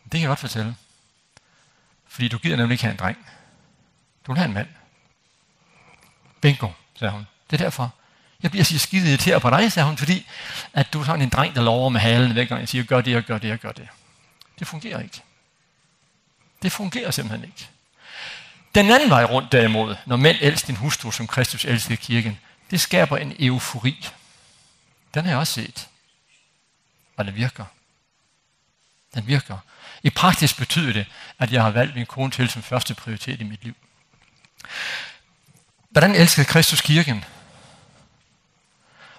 Det kan jeg godt fortælle. Fordi du gider nemlig ikke have en dreng. Du vil have en mand. Bingo, sagde hun. Det er derfor. Jeg bliver så skide irriteret på dig, sagde hun, fordi at du er sådan en dreng, der lover med halen hver gang, Jeg siger, gør det, og gør det, og gør det. Det fungerer ikke. Det fungerer simpelthen ikke. Den anden vej rundt derimod, når mænd elsker din hustru, som Kristus elsker kirken, det skaber en eufori. Den har jeg også set. Og den virker. Den virker. I praktisk betyder det, at jeg har valgt min kone til som første prioritet i mit liv. Hvordan elskede Kristus kirken?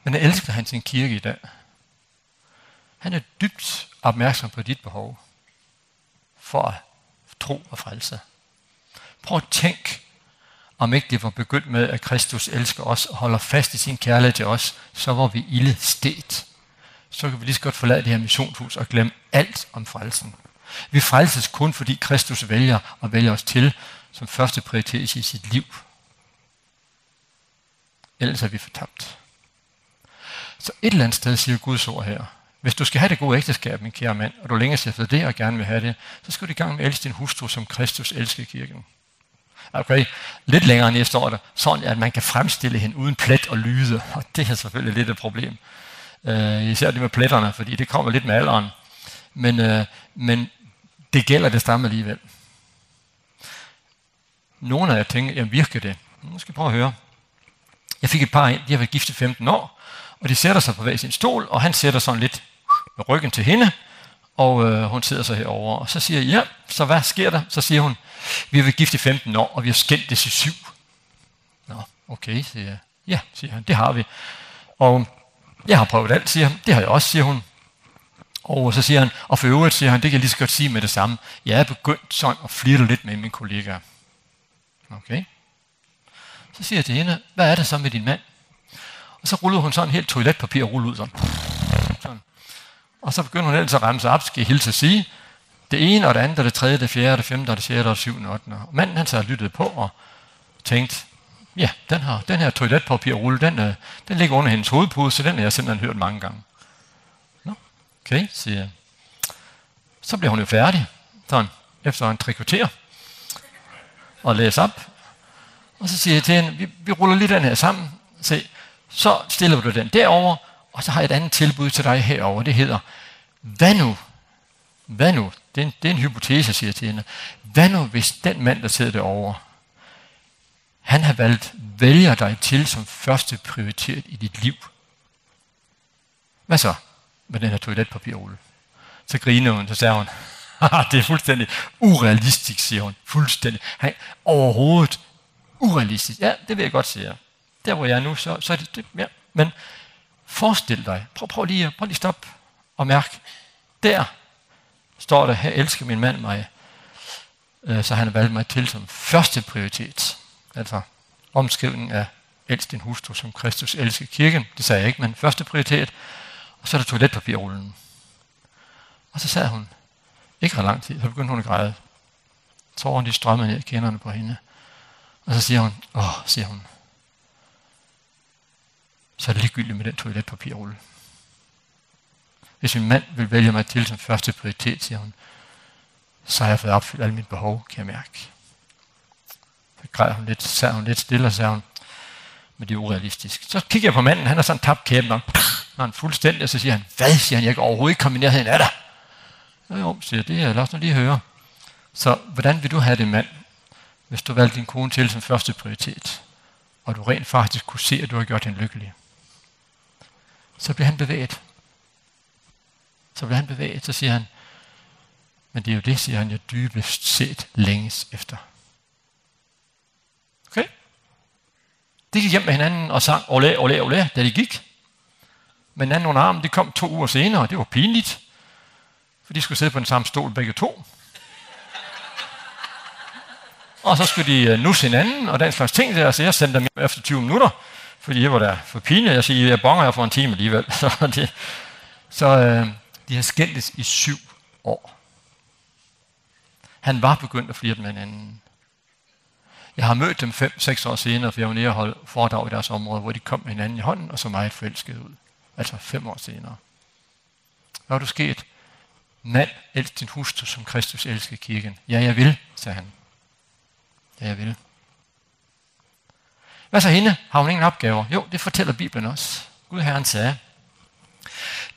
Men elsker han sin kirke i dag. Han er dybt opmærksom på dit behov for at tro og frelse. Prøv at tænk, om ikke det var begyndt med, at Kristus elsker os og holder fast i sin kærlighed til os, så var vi ille stedt. Så kan vi lige så godt forlade det her missionshus og glemme alt om frelsen. Vi frelses kun, fordi Kristus vælger og vælger os til som første prioritet i sit liv. Ellers er vi fortabt. Så et eller andet sted siger Guds ord her. Hvis du skal have det gode ægteskab, min kære mand, og du længes efter det og gerne vil have det, så skal du i gang med at elske din hustru, som Kristus elsker kirken. Okay, lidt længere end står der, sådan at man kan fremstille hende uden plet og lyde, og det er selvfølgelig lidt et problem. Uh, især det med pletterne, fordi det kommer lidt med alderen. Men, uh, men, det gælder det samme alligevel. Nogle af jer tænker, jamen virker det? Nu skal jeg prøve at høre. Jeg fik et par ind, de har været gift i 15 år, og de sætter sig på hver sin stol, og han sætter sådan lidt med ryggen til hende, og øh, hun sidder så herover og så siger jeg, ja, så hvad sker der? Så siger hun, vi har været gift i 15 år, og vi har skændtes i 7. Nå, okay, siger jeg. Ja, siger han, det har vi. Og jeg har prøvet alt, siger han. Det har jeg også, siger hun. Og så siger han, og for øvrigt siger han, det kan jeg lige så godt sige med det samme, jeg er begyndt sådan at flirte lidt med mine kollegaer. Okay? Så siger jeg til hende, hvad er det så med din mand? Og så rullede hun sådan helt toiletpapir og rullede ud sådan. sådan. Og så begyndte hun ellers at ramme sig op, skal jeg hilse at sige, det ene og det andet, og det tredje, det fjerde, det femte, og det sjette, og det syvende, og ottende. Og manden han så lyttede på og tænkte, ja, den her, den her toiletpapirrulle, den, den ligger under hendes hovedpude, så den har jeg simpelthen hørt mange gange. Okay, siger jeg. Så bliver hun jo færdig, sådan, efter en tre kvarter, og læser op. Og så siger jeg til hende, vi, vi ruller lige den her sammen, se, så stiller du den derover, og så har jeg et andet tilbud til dig herover. Det hedder, hvad nu? Hvad nu? Det er en, det er en hypotese, siger jeg til hende. Hvad nu, hvis den mand, der sidder derovre, han har valgt, vælger dig til som første prioritet i dit liv? Hvad så? med den her toiletpapirrulle. Så griner hun, så sagde hun, det er fuldstændig urealistisk, siger hun. Fuldstændig. Hey, overhovedet urealistisk. Ja, det vil jeg godt sige. Der hvor jeg er nu, så, så er det, det ja. Men forestil dig, prøv, prøv lige, prøv lige stop og mærk. Der står der, her elsker min mand mig, så han har valgt mig til som første prioritet. Altså omskrivning af elsk din hustru, som Kristus elsker kirken. Det sagde jeg ikke, men første prioritet. Og så er der toiletpapir rullen. Og så sad hun. Ikke ret lang tid, så begyndte hun at græde. Tårerne de strømmede ned i på hende. Og så siger hun, åh, siger hun. Så er det ligegyldigt med den toiletpapirrulle. Hvis min mand vil vælge mig til som første prioritet, siger hun, så har jeg fået opfyldt alle mine behov, kan jeg mærke. Så græd hun lidt, sad hun lidt stille og sagde hun, men det er urealistisk. Så kigger jeg på manden, han har sådan tabt kæben og når han fuldstændig, og så siger han, hvad, siger han, jeg kan overhovedet ikke komme i nærheden af dig. Jo, jo, siger det, er, lad os nu lige høre. Så hvordan vil du have det, mand, hvis du valgte din kone til som første prioritet, og du rent faktisk kunne se, at du har gjort hende lykkelig? Så bliver han bevæget. Så bliver han bevæget, så siger han, men det er jo det, siger han, jeg dybest set længes efter. Okay? De gik hjem med hinanden og sang, ole, ole, ole, da de gik. Men anden under armen, det kom to uger senere, og det var pinligt. For de skulle sidde på den samme stol begge to. Og så skulle de nusse hinanden, og den slags ting der, så jeg sendte dem efter 20 minutter, fordi jeg var der for pinligt. Jeg siger, jeg bonger her for en time alligevel. Så, det, så øh, de har skændtes i syv år. Han var begyndt at flirte med hinanden. Jeg har mødt dem 5-6 år senere, for jeg var nede og holde foredrag i deres område, hvor de kom med hinanden i hånden og så meget forelskede ud altså fem år senere. Hvad er du sket? Mand, elsk din hustru, som Kristus elsker kirken. Ja, jeg vil, sagde han. Ja, jeg vil. Hvad så hende? Har hun ingen opgaver? Jo, det fortæller Bibelen også. Gud Herren sagde,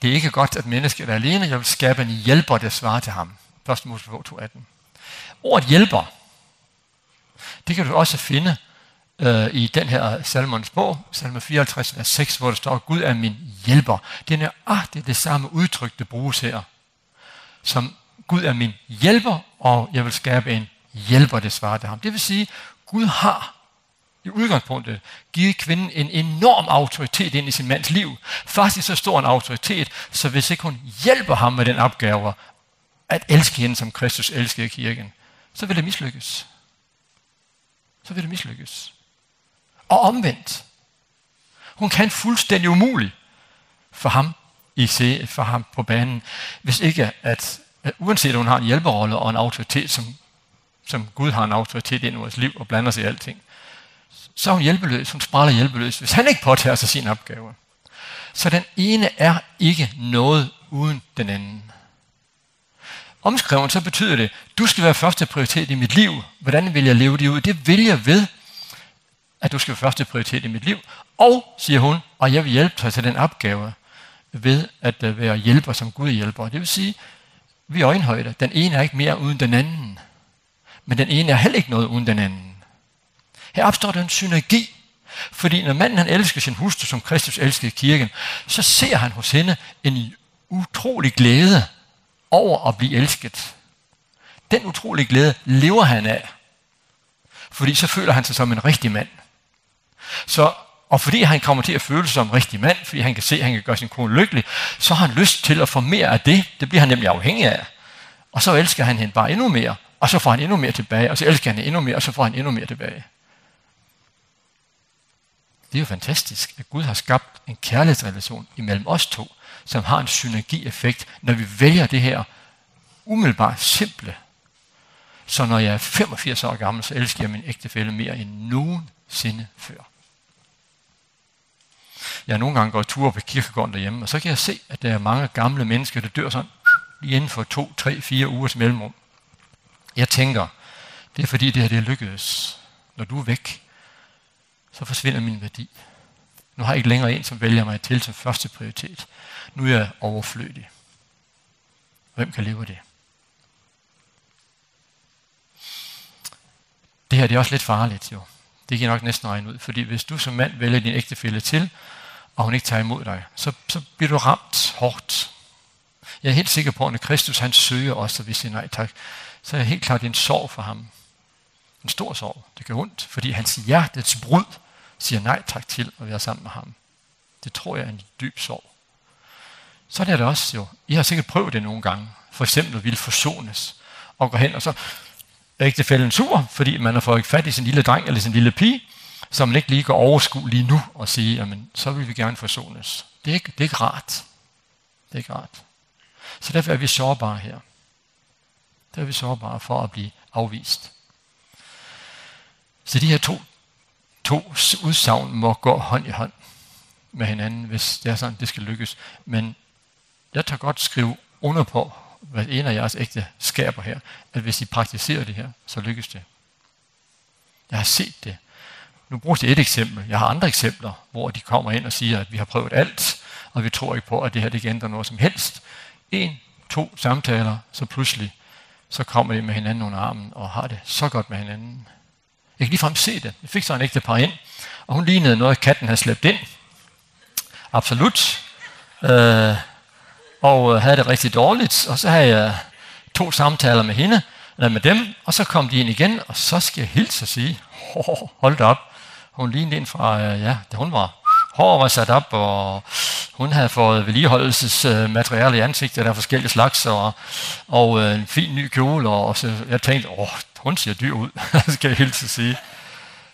det er ikke godt, at mennesket er alene. Jeg vil skabe en hjælper, der svarer til ham. 1. Mosebog 2.18. Ordet hjælper, det kan du også finde øh, i den her salmons bog, salme 54, vers 6, hvor der står, Gud er min hjælper. Det er nøjagtigt det samme udtryk, det bruges her, som Gud er min hjælper, og jeg vil skabe en hjælper, det svarer til ham. Det vil sige, Gud har i udgangspunktet givet kvinden en enorm autoritet ind i sin mands liv. Faktisk så stor en autoritet, så hvis ikke hun hjælper ham med den opgave at elske hende, som Kristus elskede kirken, så vil det mislykkes. Så vil det mislykkes og omvendt. Hun kan fuldstændig umuligt for ham, I se for ham på banen, hvis ikke at, at uanset at hun har en hjælperrolle og en autoritet, som, som Gud har en autoritet ind i vores liv og blander sig i alting, så er hun hjælpeløs, hun spræller hjælpeløs, hvis han ikke påtager sig sin opgave. Så den ene er ikke noget uden den anden. Omskrevet så betyder det, du skal være første prioritet i mit liv. Hvordan vil jeg leve det ud? Det vil jeg ved at du skal være første prioritet i mit liv. Og, siger hun, og jeg vil hjælpe dig til den opgave ved at være hjælper som Gud hjælper. Det vil sige, vi er øjenhøjde. Den ene er ikke mere uden den anden. Men den ene er heller ikke noget uden den anden. Her opstår der en synergi. Fordi når manden han elsker sin hustru, som Kristus elskede kirken, så ser han hos hende en utrolig glæde over at blive elsket. Den utrolige glæde lever han af. Fordi så føler han sig som en rigtig mand. Så, og fordi han kommer til at føle sig som en rigtig mand, fordi han kan se, at han kan gøre sin kone lykkelig, så har han lyst til at få mere af det. Det bliver han nemlig afhængig af. Og så elsker han hende bare endnu mere, og så får han endnu mere tilbage, og så elsker han hende endnu mere, og så får han endnu mere tilbage. Det er jo fantastisk, at Gud har skabt en kærlighedsrelation imellem os to, som har en synergieffekt, når vi vælger det her umiddelbart simple. Så når jeg er 85 år gammel, så elsker jeg min ægtefælle mere end nogensinde før jeg nogle gange går tur på kirkegården derhjemme, og så kan jeg se, at der er mange gamle mennesker, der dør sådan lige inden for to, tre, fire ugers mellemrum. Jeg tænker, det er fordi det her det er lykkedes. Når du er væk, så forsvinder min værdi. Nu har jeg ikke længere en, som vælger mig til som første prioritet. Nu er jeg overflødig. Hvem kan leve det? Det her det er også lidt farligt jo. Det kan jeg nok næsten regne ud, fordi hvis du som mand vælger din ægtefælle til, og hun ikke tager imod dig, så, så bliver du ramt hårdt. Jeg er helt sikker på, at når Kristus han søger os, og vi siger nej tak, så er jeg helt klart en sorg for ham. En stor sorg. Det gør ondt, fordi hans hjertets brud siger nej tak til at være sammen med ham. Det tror jeg er en dyb sorg. Sådan er det også jo. I har sikkert prøvet det nogle gange. For eksempel at ville forsones og gå hen, og så er en sur, fordi man har fået fat i sin lille dreng eller sin lille pige, som man ikke lige går overskue lige nu og sige, jamen, så vil vi gerne forsones. Det er ikke, det er ikke rart. Det er ikke rart. Så derfor er vi sårbare her. Der er vi sårbare for at blive afvist. Så de her to, to udsagn må gå hånd i hånd med hinanden, hvis det er sådan, det skal lykkes. Men jeg tager godt skrive under på, hvad en af jeres ægte skaber her, at hvis I praktiserer det her, så lykkes det. Jeg har set det Nu bruges det et eksempel. Jeg har andre eksempler, hvor de kommer ind og siger, at vi har prøvet alt, og vi tror ikke på, at det her det ikke ændrer noget som helst. En, to samtaler, så pludselig, så kommer de med hinanden under armen og har det så godt med hinanden. Jeg kan ligefrem se det. Jeg fik så en ægte par ind, og hun lignede noget, katten havde slæbt ind. Absolut. Øh, og havde det rigtig dårligt, og så havde jeg to samtaler med hende, eller med dem, og så kom de ind igen, og så skal jeg hilse og sige, hold da op, Hun lignede ind fra, ja, da hun var. Hår var sat op, og hun havde fået vedligeholdelsesmateriale i ansigtet af forskellige slags, og, og en fin ny kjole, og så jeg tænkte, åh, hun ser dyr ud, skal jeg hilse sige.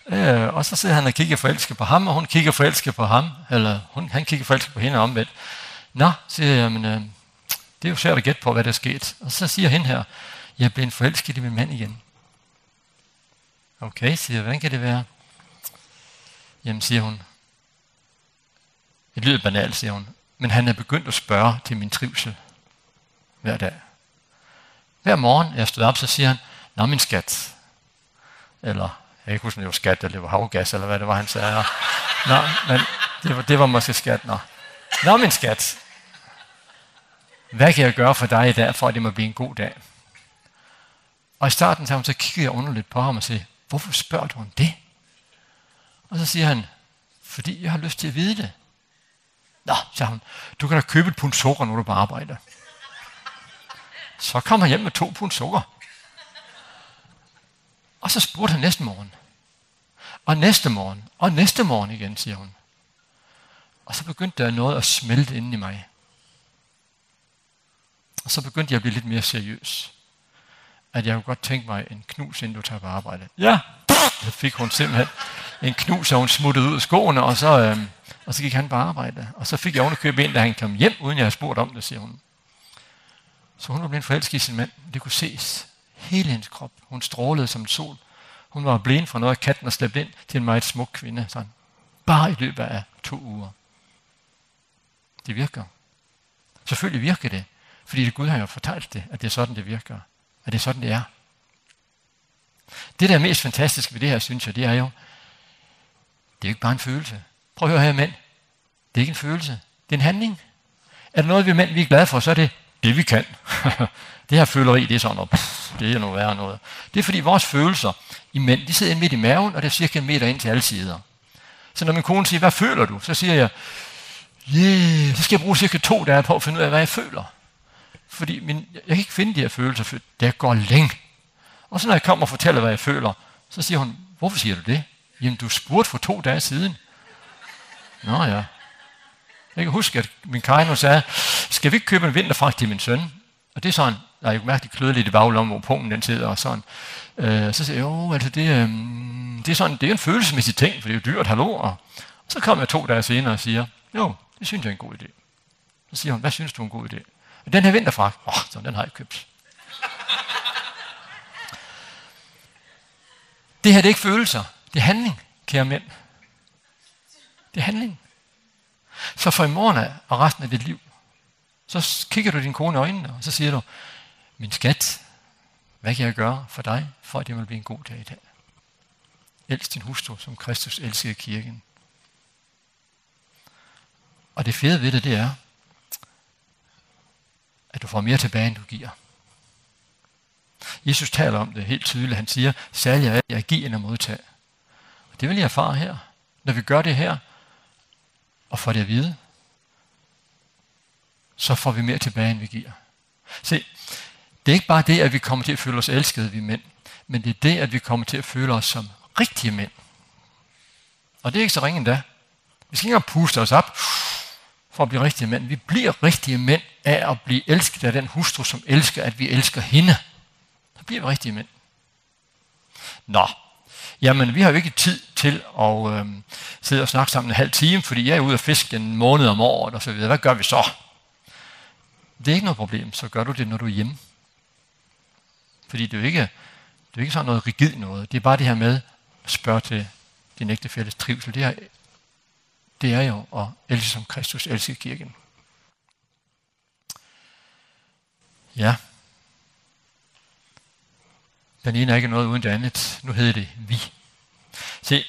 Øh, og så sidder han og kigger forelsket på ham, og hun kigger forelsket på ham, eller hun, han kigger forelsket på hende omvendt. Nå, siger jeg, men øh, det er jo svært at gætte på, hvad der er sket. Og så siger hende her, jeg er blevet forelsket i min mand igen. Okay, siger jeg, hvordan kan det være? Jamen, siger hun. Det lyder banalt, siger hun. Men han er begyndt at spørge til min trivsel hver dag. Hver morgen, jeg stod op, så siger han, Nå, min skat. Eller, jeg kan ikke huske, om det var skat, eller det var havgas, eller hvad det var, han sagde. Nå, men det var, det var måske skat. Nå. Nå, min skat. Hvad kan jeg gøre for dig i dag, for at det må blive en god dag? Og i starten, så kiggede jeg underligt på ham og sagde, hvorfor spørger du om det? Og så siger han, fordi jeg har lyst til at vide det. Nå, siger han, du kan da købe et pund sukker, når du bare arbejder. Så kom han hjem med to pund sukker. Og så spurgte han næste morgen. Og næste morgen. Og næste morgen igen, siger hun. Og så begyndte der noget at smelte inden i mig. Og så begyndte jeg at blive lidt mere seriøs. At jeg kunne godt tænke mig en knus, inden du tager på arbejde. Ja, det fik hun simpelthen en knus, og hun smuttede ud af skoene, og så, øh, og så gik han på arbejde. Og så fik jeg oven købe ind, da han kom hjem, uden jeg havde spurgt om det, siger hun. Så hun var blevet forelsket i sin mand. Det kunne ses. Hele hendes krop. Hun strålede som en sol. Hun var blind fra noget af katten og slæbt ind til en meget smuk kvinde. Sådan. Bare i løbet af to uger. Det virker. Selvfølgelig virker det. Fordi det Gud har jo fortalt det, at det er sådan, det virker. At det er sådan, det er. Det, der er mest fantastisk ved det her, synes jeg, det er jo, Det er ikke bare en følelse. Prøv at høre her, mænd. Det er ikke en følelse. Det er en handling. Er der noget, vi mænd vi er glade for, så er det det, vi kan. det her føleri, det er sådan noget. Det er noget værre noget. Det er fordi vores følelser i mænd, de sidder midt i maven, og det er cirka en meter ind til alle sider. Så når min kone siger, hvad føler du? Så siger jeg, yeah, så skal jeg bruge cirka to dage på at finde ud af, hvad jeg føler. Fordi min, jeg kan ikke finde de her følelser, for det går længe. Og så når jeg kommer og fortæller, hvad jeg føler, så siger hun, hvorfor siger du det? Jamen, du spurgte for to dage siden. Nå ja. Jeg kan huske, at min kajno sagde, skal vi ikke købe en vinterfragt til min søn? Og det er sådan, der er jo mærkeligt klødeligt i baglommen, hvor pungen den sidder og sådan. Øh, så siger jeg, jo, altså det, øh, det er sådan, det er en følelsesmæssig ting, for det er jo dyrt, hallo. Og så kom jeg to dage senere og siger, jo, det synes jeg er en god idé. Så siger hun, hvad synes du er en god idé? Og den her vinterfragt, åh, oh, så den har jeg købt. Det her, det er ikke følelser. Det er handling, kære mænd. Det er handling. Så for i morgen og resten af dit liv, så kigger du din kone i øjnene, og så siger du, min skat, hvad kan jeg gøre for dig, for at det vil blive en god dag i dag? Elsk din hustru, som Kristus elskede kirken. Og det fede ved det, det er, at du får mere tilbage, end du giver. Jesus taler om det helt tydeligt. Han siger, særlig er jeg at give end at modtage. Og det vil jeg erfare her. Når vi gør det her, og får det at vide, så får vi mere tilbage, end vi giver. Se, det er ikke bare det, at vi kommer til at føle os elskede, vi mænd, men det er det, at vi kommer til at føle os som rigtige mænd. Og det er ikke så ringe endda. Vi skal ikke engang puste os op for at blive rigtige mænd. Vi bliver rigtige mænd af at blive elsket af den hustru, som elsker, at vi elsker hende. Så bliver vi rigtige mænd. Nå, jamen vi har jo ikke tid til at øh, sidde og snakke sammen en halv time, fordi jeg er ude og fiske en måned om året og så videre. Hvad gør vi så? Det er ikke noget problem, så gør du det, når du er hjemme. Fordi det er jo ikke, det er ikke sådan noget rigid noget. Det er bare det her med at spørge til din ægtefælles trivsel. Det er, det er jo at elske som Kristus elsker kirken. Ja. Den ene er ikke noget uden det andet. Nu hedder det vi. Se,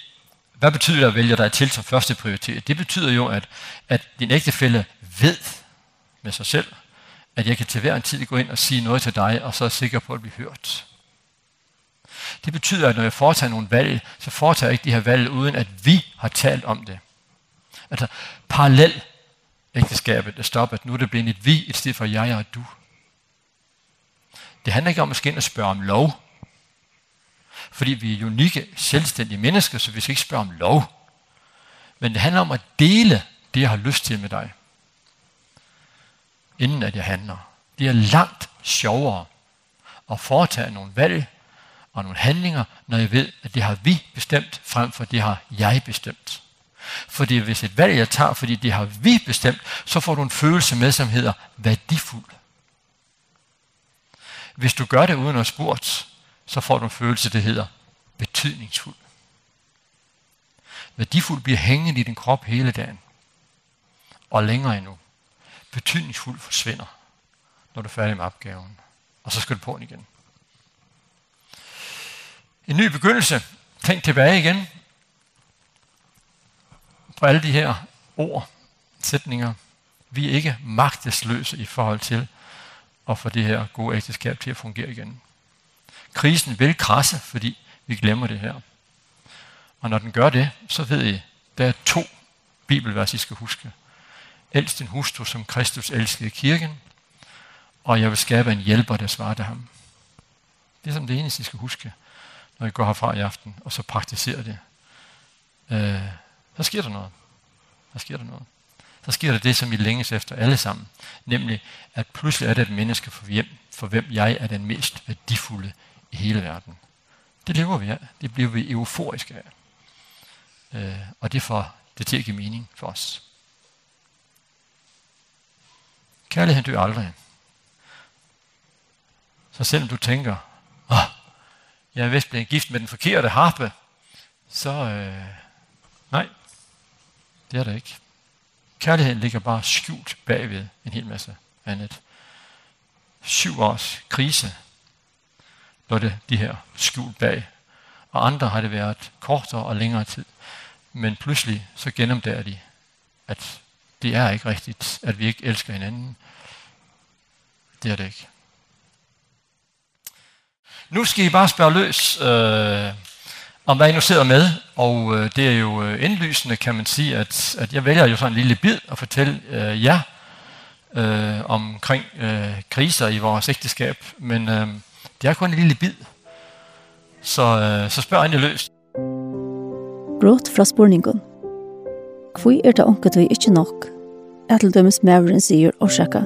hvad betyder det at vælge dig til som første prioritet? Det betyder jo, at, at din ægtefælle ved med sig selv, at jeg kan til hver en tid gå ind og sige noget til dig, og så er sikker på at blive hørt. Det betyder, at når jeg foretager nogle valg, så foretager jeg ikke de her valg, uden at vi har talt om det. Altså, parallel ægteskabet er stoppet. Nu er det blevet et vi, i stedet for jeg, jeg og du. Det handler ikke om at skal ind og spørge om lov fordi vi er unikke, selvstændige mennesker, så vi skal ikke spørge om lov. Men det handler om at dele det, jeg har lyst til med dig, inden at jeg handler. Det er langt sjovere at foretage nogle valg og nogle handlinger, når jeg ved, at det har vi bestemt, frem for det har jeg bestemt. Fordi hvis et valg jeg tager, fordi det har vi bestemt, så får du en følelse med, som hedder værdifuld. Hvis du gør det uden at spurgt, så får du en følelse, det hedder betydningsfuld. Værdifuld bliver hængende i din krop hele dagen. Og længere endnu. Betydningsfuld forsvinder, når du er færdig med opgaven. Og så skal du på den igen. En ny begyndelse. Tænk tilbage igen på alle de her ord, sætninger. Vi er ikke magtesløse i forhold til at få det her gode ægteskab til at fungere igen krisen vil krasse, fordi vi glemmer det her. Og når den gør det, så ved I, der er to bibelvers, I skal huske. Elsk din hustru, som Kristus elskede kirken, og jeg vil skabe en hjælper, der svarer til ham. Det er som det eneste, I skal huske, når I går herfra i aften, og så praktiserer det. Øh, så sker der noget. Så sker der noget. Så sker der det, som I længes efter alle sammen. Nemlig, at pludselig er det et menneske, for hvem, for hvem jeg er den mest værdifulde i hele verden. Det lever vi af. Det bliver vi euforiske af. Øh, og det får det til at give mening for os. Kærligheden dør aldrig. Så selvom du tænker, åh, oh, jeg er vist blevet gift med den forkerte harpe, så øh, nej, det er det ikke. Kærligheden ligger bare skjult bagved en hel masse andet. Syv års krise lå det de her skjult bag. Og andre har det været kortere og længere tid. Men pludselig så gennemdager de, at det er ikke rigtigt, at vi ikke elsker hinanden. Det er det ikke. Nu skal I bare spørge løs, øh, om hvad I nu sidder med, og øh, det er jo øh, indlysende, kan man sige, at, at jeg vælger jo sådan en lille bid at fortælle øh, jer øh, omkring øh, kriser i vores ægteskab, men øh, Det er kun en lille bid. Så, øh, så spørg jeg løst. Brått fra spurningen. Hvor er det onket vi ikke nok? Er til dømes maveren sier årsaker.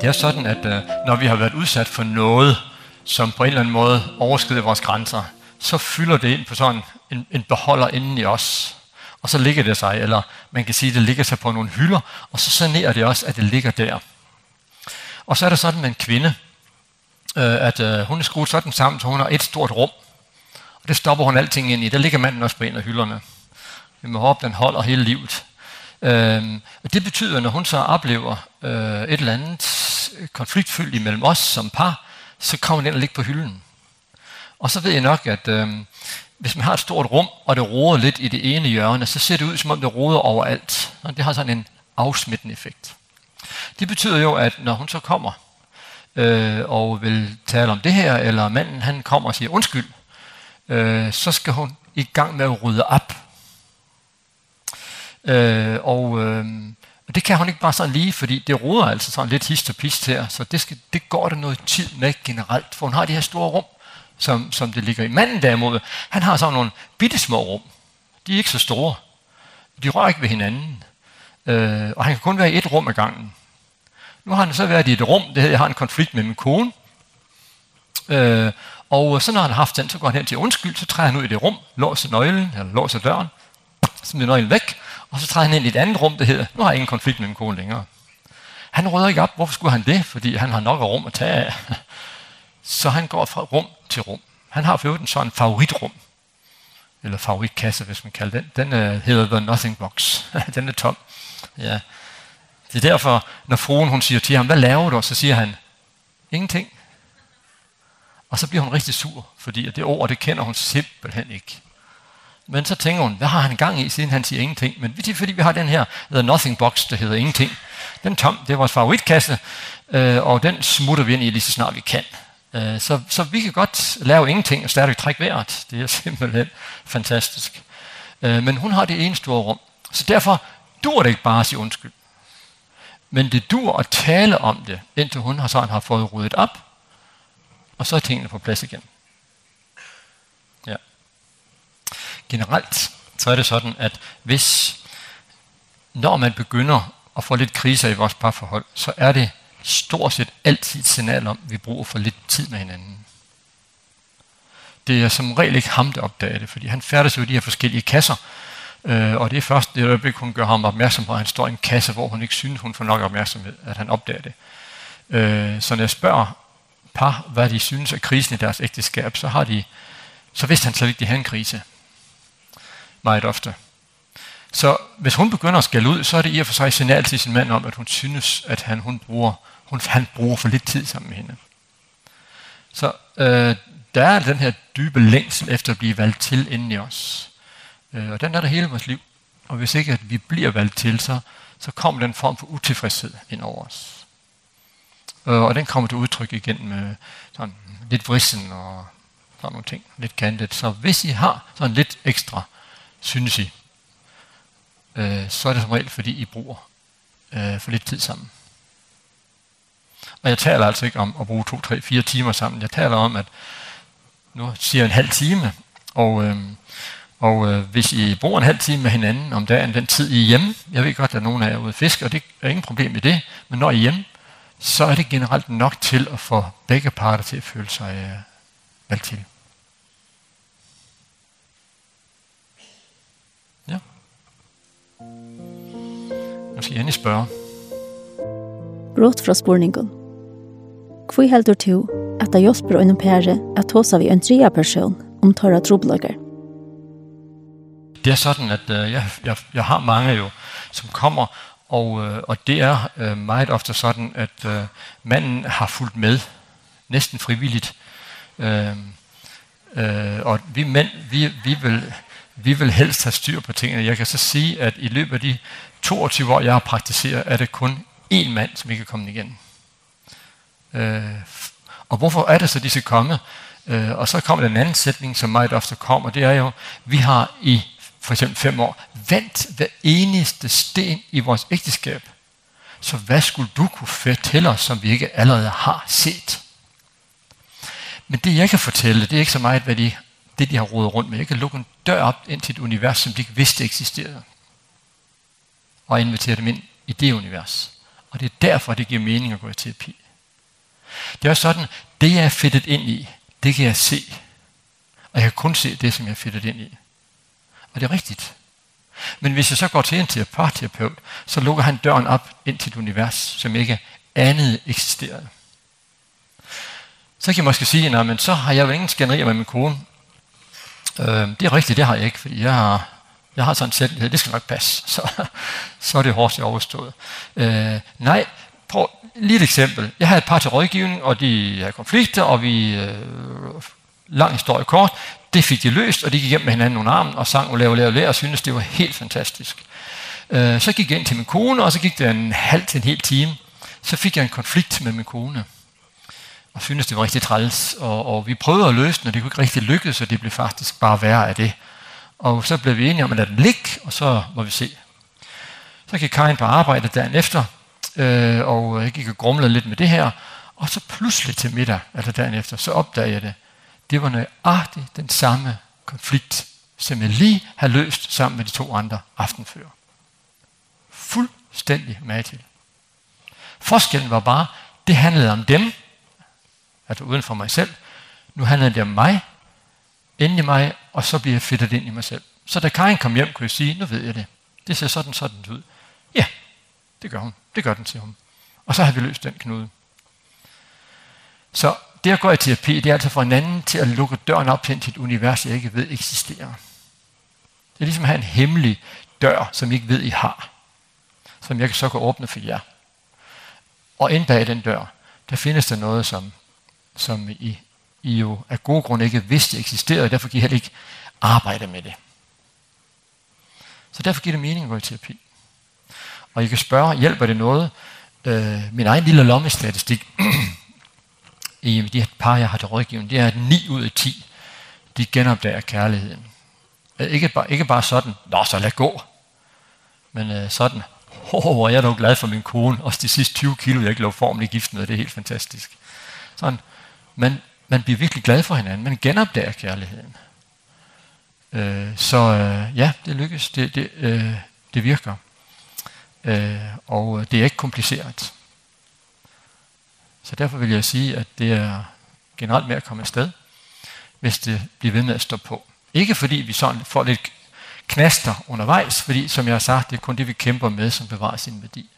Det er sådan, at uh, når vi har været udsat for noget, som på en eller anden måde overskrider vores grænser, så fylder det ind på sådan en, en beholder inden i os. Og så ligger det sig, eller man kan sige, det ligger sig på nogle hylder, og så sanerer det også, at det ligger der. Og så er det sådan en kvinde, øh, at øh, hun er skruet sådan sammen, så hun har et stort rum. Og det stopper hun alting ind i. Der ligger manden også på en af hylderne. Vi må håbe, den holder hele livet. Ehm, og det betyder, når hun så oplever øh, et eller andet konfliktfyldt imellem os som par, så kommer den ind og ligger på hylden. Og så ved jeg nok, at øh, hvis man har et stort rum, og det roder lidt i det ene hjørne, så ser det ud, som om det roder overalt. Og det har sådan en afsmittende effekt. Det betyder jo, at når hun så kommer øh, og vil tale om det her, eller manden han kommer og siger undskyld, øh, så skal hun i gang med at rydde op. Øh, og, øh, det kan hun ikke bare sådan lige, fordi det roder altså sådan lidt hist og pist her, så det, skal, det går der noget tid med generelt, for hun har de her store rum, som, som det ligger i. Manden derimod, han har sådan nogle bittesmå rum. De er ikke så store. De rører ikke ved hinanden. Øh, og han kan kun være i et rum ad gangen. Nu har han så været i et rum, det hedder, jeg har en konflikt med min kone. Øh, og så når han har haft den, så går han hen til undskyld, så træder han ud i det rum, låser nøglen, eller låser døren, så bliver nøglen væk, og så træder han ind i et andet rum, det hedder, nu har jeg ingen konflikt med min kone længere. Han rydder ikke op, hvorfor skulle han det? Fordi han har nok af rum at tage af. Så han går fra rum til rum. Han har for øvrigt sådan en favoritrum, eller favoritkasse, hvis man kalder den. Den uh, hedder The Nothing Box. den er tom. Ja. Det er derfor, når fruen hun siger til ham, hvad laver du? Så siger han, ingenting. Og så bliver hun rigtig sur, fordi det ord, det kender hun simpelthen ikke. Men så tænker hun, hvad har han gang i, siden han siger ingenting? Men det er fordi, vi har den her, The nothing box, der hedder ingenting. Den tom, det er vores favoritkasse, øh, og den smutter vi ind i lige så snart vi kan. Øh, så, så vi kan godt lave ingenting og stadig trække vejret. Det er simpelthen fantastisk. Øh, men hun har det ene store rum. Så derfor dur det ikke bare at sige undskyld. Men det dur at tale om det, indtil hun har sådan har fået ryddet op, og så er tingene på plads igen. Ja. Generelt, så er det sådan, at hvis, når man begynder at få lidt kriser i vores parforhold, så er det stort set altid et signal om, at vi bruger for lidt tid med hinanden. Det er som regel ikke ham, der opdager det, fordi han færdes jo i de her forskellige kasser, Øh, og det er først det øjeblik, hun gør ham opmærksom på, at han står i en kasse, hvor hun ikke synes, hun får nok opmærksomhed, at han opdager det. Øh, så når jeg spørger par, hvad de synes er krisen i deres ægteskab, så, har de, så vidste han slet ikke, at de havde en krise. Meget ofte. Så hvis hun begynder at skælde ud, så er det i og for sig signal til sin mand om, at hun synes, at han, hun bruger, hun, han bruger for lidt tid sammen med hende. Så øh, der er den her dybe længsel efter at blive valgt til inden i os. Øh, og den er der hele vores liv. Og hvis ikke at vi bliver valgt til, så, så kommer den form for utilfredshed ind over os. Øh, og den kommer til udtryk igen med sådan lidt vrissen og sådan nogle ting, lidt kantet. Så hvis I har sådan lidt ekstra, synes I, øh, så er det som regel, fordi I bruger øh, for lidt tid sammen. Og jeg taler altså ikke om at bruge 2, 3, 4 timer sammen. Jeg taler om, at nu siger jeg en halv time, og, øh, Og øh, hvis I bruger en halv time med hinanden om dagen, den tid I er hjemme, jeg ved godt, at nogen af jer er ude og fiske, og det er ingen problem med det, men når I er hjemme, så er det generelt nok til at få begge parter til at føle sig øh, valgt til. Ja. Nu skal jeg endelig spørge. Brot fra spurningen. Hvor heldur du at det hjelper en pære at hos vi en tredje person om tørre trobløkker? det er sådan, at øh, jeg, jeg, jeg har mange jo, som kommer, og, øh, og det er øh, meget ofte sådan, at øh, manden har fulgt med, næsten frivilligt. Øh, øh, og vi mænd, vi, vi, vil, vi vil helst have styr på tingene. Jeg kan så sige, at i løbet af de 22 år, jeg har praktiseret, er det kun én mand, som ikke er kommet igen. Øh, og hvorfor er det så, de skal komme? Øh, og så kommer den anden sætning, som meget ofte kommer, det er jo, vi har i for eksempel fem år, vendt hver eneste sten i vores ægteskab, så hvad skulle du kunne fortælle os, som vi ikke allerede har set? Men det jeg kan fortælle, det er ikke så meget, hvad de, det de har rodet rundt med. Jeg kan lukke en dør op ind til et univers, som de ikke vidste eksisterede. Og invitere dem ind i det univers. Og det er derfor, det giver mening at gå i terapi. Det er sådan, det jeg er fedtet ind i, det kan jeg se. Og jeg kan kun se det, som jeg er fedtet ind i. Og det er rigtigt. Men hvis jeg så går til en parterapeut, så lukker han døren op ind til et univers, som ikke andet eksisterede. Så kan jeg måske sige, nej, men så har jeg jo ingen skænderier med min kone. Øh, det er rigtigt, det har jeg ikke, fordi jeg har, jeg har sådan selv, det skal nok passe, så, så er det hårdt, jeg overstået. Øh, nej, prøv lige et eksempel. Jeg har et par til rådgivning, og de har konflikter, og vi, øh, lang historie kort, det fik de løst, og de gik hjem med hinanden nogle armen og sang og lavede, lavede, lavede, og syntes, det var helt fantastisk. Øh, så gik jeg ind til min kone, og så gik det en halv til en hel time. Så fik jeg en konflikt med min kone, og syntes, det var rigtig træls. Og, og vi prøvede at løse den, og det kunne ikke rigtig lykkes, og det blev faktisk bare værre af det. Og så blev vi enige om at lade den ligge, og så må vi se. Så gik Karin på arbejde dagen efter, øh, og jeg gik og grumlede lidt med det her. Og så pludselig til middag, eller dagen efter, så opdagede jeg det det var nøjagtigt den samme konflikt, som jeg lige har løst sammen med de to andre aftenfører. Fuldstændig med til. Forskellen var bare, det handlede om dem, altså uden for mig selv. Nu handlede det om mig, inde i mig, og så bliver jeg fedtet ind i mig selv. Så da Karin kom hjem, kunne jeg sige, nu ved jeg det. Det ser sådan sådan ud. Ja, det gør hun. Det gør den til ham. Og så har vi løst den knude. Så Det at gå i terapi, det er altså for en anden til at lukke døren op til et univers, jeg ikke ved eksisterer. Det er ligesom at have en hemmelig dør, som I ikke ved, I har. Som jeg så kan åbne for jer. Og ind bag den dør, der findes der noget, som, som I, I jo af gode grunde ikke vidste eksisterede, og derfor kan I heller ikke arbejde med det. Så derfor giver det mening at gå i terapi. Og I kan spørge, hjælper det noget? Øh, min egen lille lommestatistik i de her par, jeg har til rådgivning, det er, at 9 ud af 10, de genopdager kærligheden. Ikke bare, ikke bare sådan, nå, så lad gå. Men uh, sådan, åh, oh, jeg er dog glad for min kone, også de sidste 20 kilo, jeg ikke lå formen i giften, det er helt fantastisk. Sådan, men man bliver virkelig glad for hinanden, man genopdager kærligheden. Uh, så uh, ja, det lykkes, det, det, uh, det virker. Uh, og det er ikke kompliceret. Så derfor vil jeg sige, at det er generelt med at komme afsted, hvis det bliver ved med at stå på. Ikke fordi vi sådan får lidt knaster undervejs, fordi som jeg har sagt, det er kun det, vi kæmper med, som bevarer sin værdi.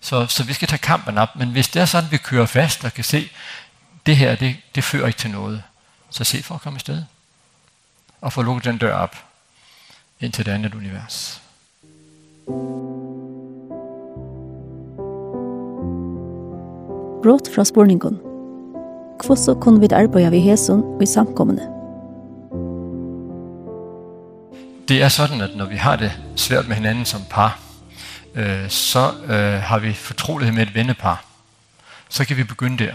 Så, så vi skal tage kampen op, men hvis det er sådan, vi kører fast og kan se, det her, det, det fører ikke til noget, så se for at komme afsted. Og få lukket den dør op ind til det andet univers. Thank you. brått fra spurningen. Hvordan kunne vi arbeide ved Hesun og i samkommende? Det er sådan, at når vi har det svært med hinanden som par, øh, så øh, har vi fortrolighed med et vennepar. Så kan vi begynde der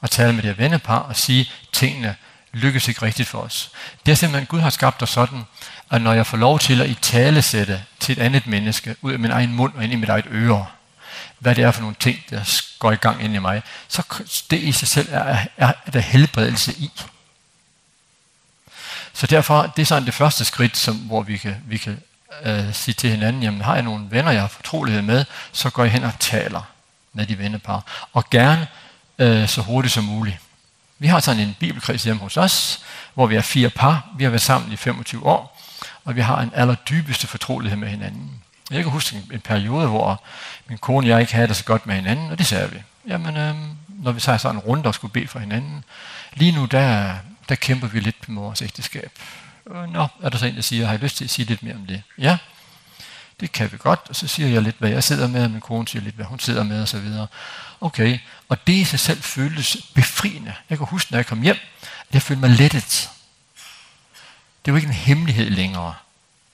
og tale med det her vennepar og sige, tingene lykkes ikke rigtigt for os. Det er simpelthen, Gud har skabt os sådan, at når jeg får lov til at i tale sætte til et andet menneske ud af min egen mund og ind i mit eget øre, hvad det er for nogle ting, der går i gang ind i mig, så det i sig selv er, er, er der helbredelse i. Så derfor, det er sådan det første skridt, som, hvor vi kan, vi kan øh, sige til hinanden, jamen har jeg nogle venner, jeg har fortrolighed med, så går jeg hen og taler med de vennepar. Og gerne øh, så hurtigt som muligt. Vi har sådan en bibelkreds hjemme hos os, hvor vi er fire par. Vi har været sammen i 25 år, og vi har en allerdybeste fortrolighed med hinanden. Jeg kan huske en, en periode, hvor min kone og jeg ikke havde det så godt med hinanden, og det sagde vi. Jamen, øh, når vi sagde sådan en runde og skulle bede for hinanden, lige nu, der, der kæmper vi lidt med vores ægteskab. Og nå, er der så en, der siger, har I lyst til at sige lidt mere om det? Ja, det kan vi godt. Og så siger jeg lidt, hvad jeg sidder med, og min kone siger lidt, hvad hun sidder med, og så videre. Okay, og det i sig selv føltes befriende. Jeg kan huske, når jeg kom hjem, at jeg følte mig lettet. Det var ikke en hemmelighed længere.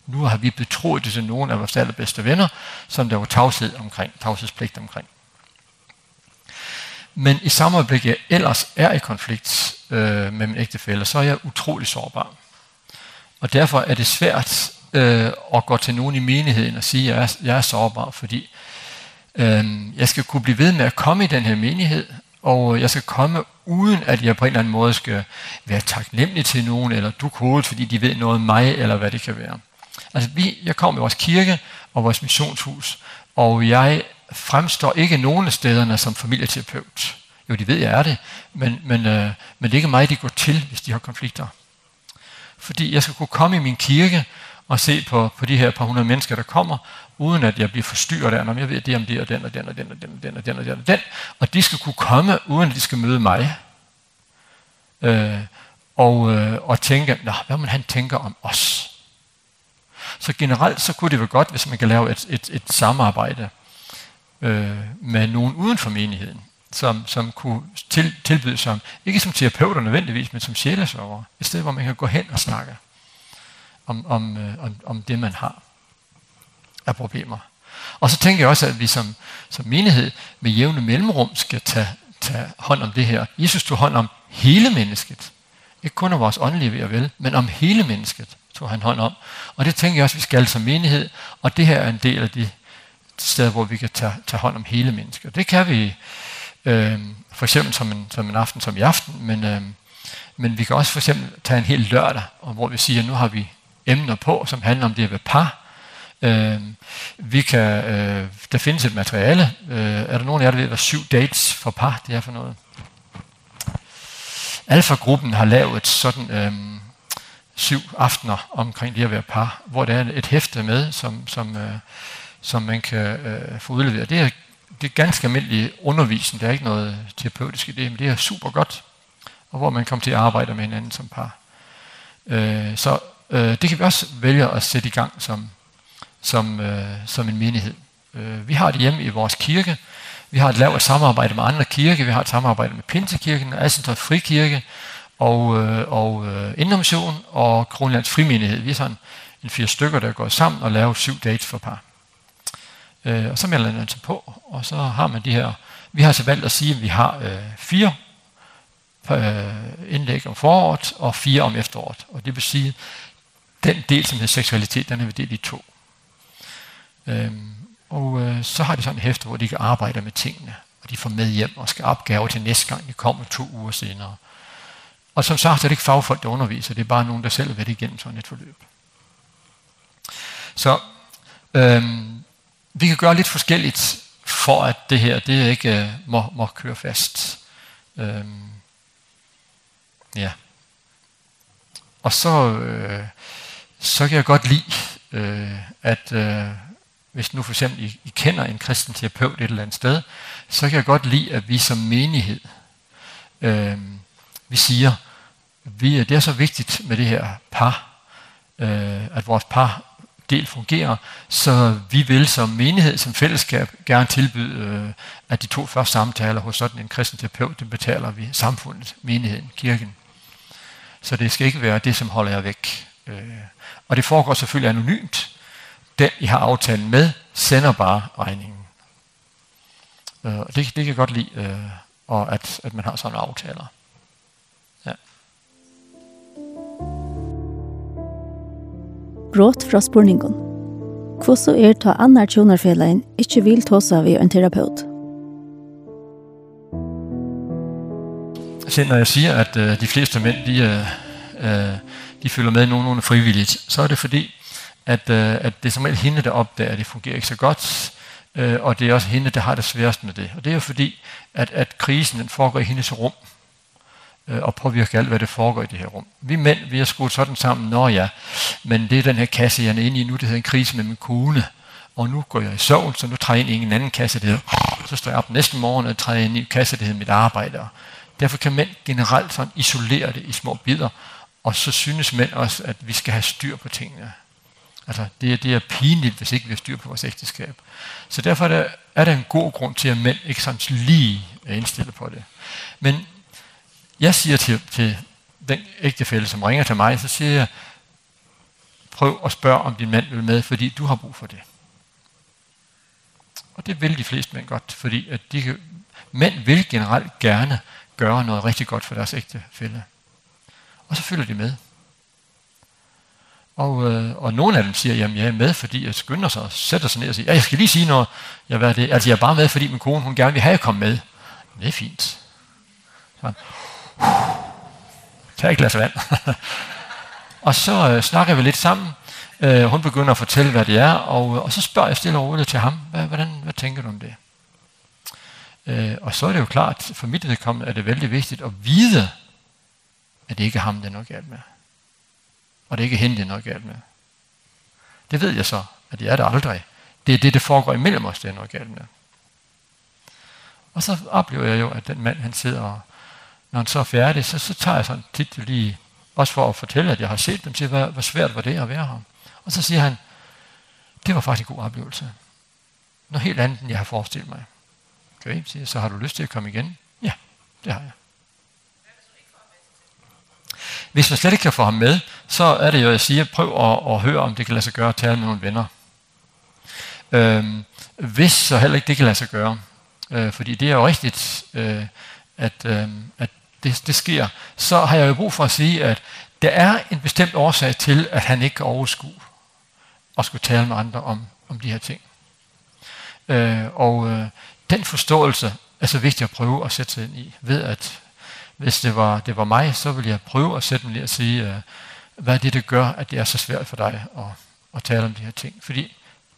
Nu har vi betroet det til nogen af vores allerbedste venner, som der var tavshed omkring, tavshedspligt omkring. Men i samme øjeblik, jeg ellers er i konflikt øh, med min ægtefælle, så er jeg utrolig sårbar. Og derfor er det svært øh, at gå til nogen i menigheden og sige, at jeg er, jeg er sårbar, fordi øh, jeg skal kunne blive ved med at komme i den her menighed, og jeg skal komme uden at jeg på en eller anden måde skal være taknemmelig til nogen, eller du kode, fordi de ved noget om mig, eller hvad det kan være. Altså, vi, jeg kom i vores kirke og vores missionshus, og jeg fremstår ikke nogen af stederne som familieterapeut. Jo, de ved, jeg er det, men, men, øh, men det er ikke mig, de går til, hvis de har konflikter. Fordi jeg skal kunne komme i min kirke og se på, på de her par hundrede mennesker, der kommer, uden at jeg bliver forstyrret af, om jeg ved det om det og den og den og den og den og den og den og den og den. Og de skal kunne komme, uden at de skal møde mig. Øh, og, øh, og tænke, Nå, hvad man han tænker om os? Så generelt så kunne det være godt, hvis man kan lave et, et, et samarbejde øh, med nogen uden for menigheden, som, som kunne til, tilbyde sig, ikke som terapeuter nødvendigvis, men som sjælesøver. Et sted, hvor man kan gå hen og snakke om, om, øh, om, om det, man har af problemer. Og så tænker jeg også, at vi som, som menighed med jævne mellemrum skal tage, tage hånd om det her. Jesus tog hånd om hele mennesket. Ikke kun om vores åndelige ved og vel, men om hele mennesket tog han hånd om. Og det tænker jeg også, vi skal som menighed, og det her er en del af de steder, hvor vi kan tage, tage hånd om hele mennesker. Det kan vi øh, for eksempel som en, som en aften som i aften, men, øh, men vi kan også for eksempel tage en hel lørdag, og hvor vi siger, at nu har vi emner på, som handler om det at være par. Øh, vi kan, øh, der findes et materiale. Øh, er der nogen af jer, der ved, hvad syv dates for par det er for noget? Alfa-gruppen har lavet sådan... Øh, syv aftener omkring det at være par, hvor der er et hæfte med, som, som, øh, som man kan øh, få udleveret. Det er, det er ganske almindelig undervisning, der er ikke noget terapeutisk i det, men det er super godt, og hvor man kommer til at arbejde med hinanden som par. Øh, så øh, det kan vi også vælge at sætte i gang som, som, øh, som en menighed. Øh, vi har det hjemme i vores kirke, vi har et lavt samarbejde med andre kirke, vi har et samarbejde med Pinsekirken, Assentor Frikirke, og, øh, og øh, Indermission og Kronlands Frimenighed. Vi er sådan en fire stykker, der går sammen og laver syv dates for par. Øh, og så melder man sig på, og så har man de her... Vi har så valgt at sige, at vi har øh, fire øh, indlæg om foråret og fire om efteråret. Og det vil sige, den del, som hedder seksualitet, den er vi delt i to. Øh, og øh, så har de sådan et hæfte, hvor de kan arbejde med tingene, og de får med hjem og skal opgave til næste gang, de kommer to uger senere. Og som sagt er det ikke fagfolk, der underviser. Det er bare nogen, der selv har været igennem sådan et forløb. Så øhm, vi kan gøre lidt forskelligt for at det her det ikke øh, må, må køre fast. Øhm, ja. Og så, øh, så kan jeg godt lide, øh, at øh, hvis nu for eksempel I, I kender en kristen terapeut et eller andet sted, så kan jeg godt lide, at vi som menighed øh, vi siger, vi, det er så vigtigt med det her par, øh, at vores par del fungerer, så vi vil som menighed, som fællesskab, gerne tilbyde, øh, at de to første samtaler hos sådan en kristen terapeut, den betaler vi samfundet, menigheden, kirken. Så det skal ikke være det, som holder jer væk. Øh, og det foregår selvfølgelig anonymt. Den, I har aftalen med, sender bare regningen. Øh, det, det kan jeg godt lide, øh, og at, at man har sådan aftaler. brått fra spurningen. Hvordan er er ta andre tjonarfelein ikke vil ta seg ved en terapeut? Selv når jeg siger, at uh, de fleste mænd, de, uh, de følger med nogenlunde frivilligt, så er det fordi, at, uh, at det er som helst hende, der opdager, at det fungerer ikke så godt, uh, og det er også hende, der har det sværest med det. Og det er jo fordi, at, at krisen den foregår i hendes rum og påvirke alt, hvad det foregår i det her rum. Vi mænd, vi har skruet sådan sammen, når ja, men det er den her kasse, jeg er inde i nu, det hedder en krise med min kone, og nu går jeg i søvn, så nu træder jeg ind i en anden kasse, det hedder, så står jeg op næste morgen og træder ind i en kasse, det hedder mit arbejde. Og derfor kan mænd generelt sådan isolere det i små bidder, og så synes mænd også, at vi skal have styr på tingene. Altså, det er, det er pinligt, hvis ikke vi har styr på vores ægteskab. Så derfor er der, er der en god grund til, at mænd ikke sådan lige er indstillet på det. Men Jeg siger til, til den ægtefælde, som ringer til mig, så siger jeg, prøv at spørge, om din mand vil med, fordi du har brug for det. Og det vil de fleste mænd godt, fordi at de kan, mænd vil generelt gerne gøre noget rigtig godt for deres ægtefælde. Og så følger de med. Og, øh, og nogle af dem siger, jamen jeg er med, fordi jeg skynder sig og sætter sig ned og siger, ja, jeg skal lige sige noget. Jeg, hvad det? Altså jeg er bare med, fordi min kone hun gerne vil have, at jeg kom med. Det er fint. Så, Tag et glas vand. og så øh, snakker vi lidt sammen. Øh, hun begynder at fortælle, hvad det er, og, og så spørger jeg stille og roligt til ham, hvad, hvordan, hvad tænker du om det? Øh, og så er det jo klart, for mit vedkommende er det vældig vigtigt at vide, at det ikke er ham, det er noget galt med. Og det er ikke hende, det er noget galt med. Det ved jeg så, at det er det aldrig. Det er det, det foregår imellem os, det er noget galt med. Og så oplever jeg jo, at den mand, han sidder og når han så er færdig, så, så tager jeg sådan tit lige, også for at fortælle, at jeg har set dem, til hvor, hvor svært var det at være her. Og så siger han, det var faktisk en god oplevelse. Noget helt andet, end jeg har forestillet mig. Okay, siger, så har du lyst til at komme igen? Ja, det har jeg. Hvis man slet ikke kan få ham med, så er det jo, at jeg siger, prøv at, at høre, om det kan lade sig gøre at tale med nogle venner. Øhm, hvis så heller ikke det kan lade sig gøre, øh, fordi det er jo rigtigt, øh, at, øh, at det, det sker, så har jeg jo brug for at sige, at der er en bestemt årsag til, at han ikke kan overskue og skulle tale med andre om, om de her ting. Øh, og øh, den forståelse er så vigtig at prøve at sætte sig ind i, ved at hvis det var, det var mig, så ville jeg prøve at sætte mig ned og sige, øh, hvad er det, der gør, at det er så svært for dig at, at tale om de her ting. Fordi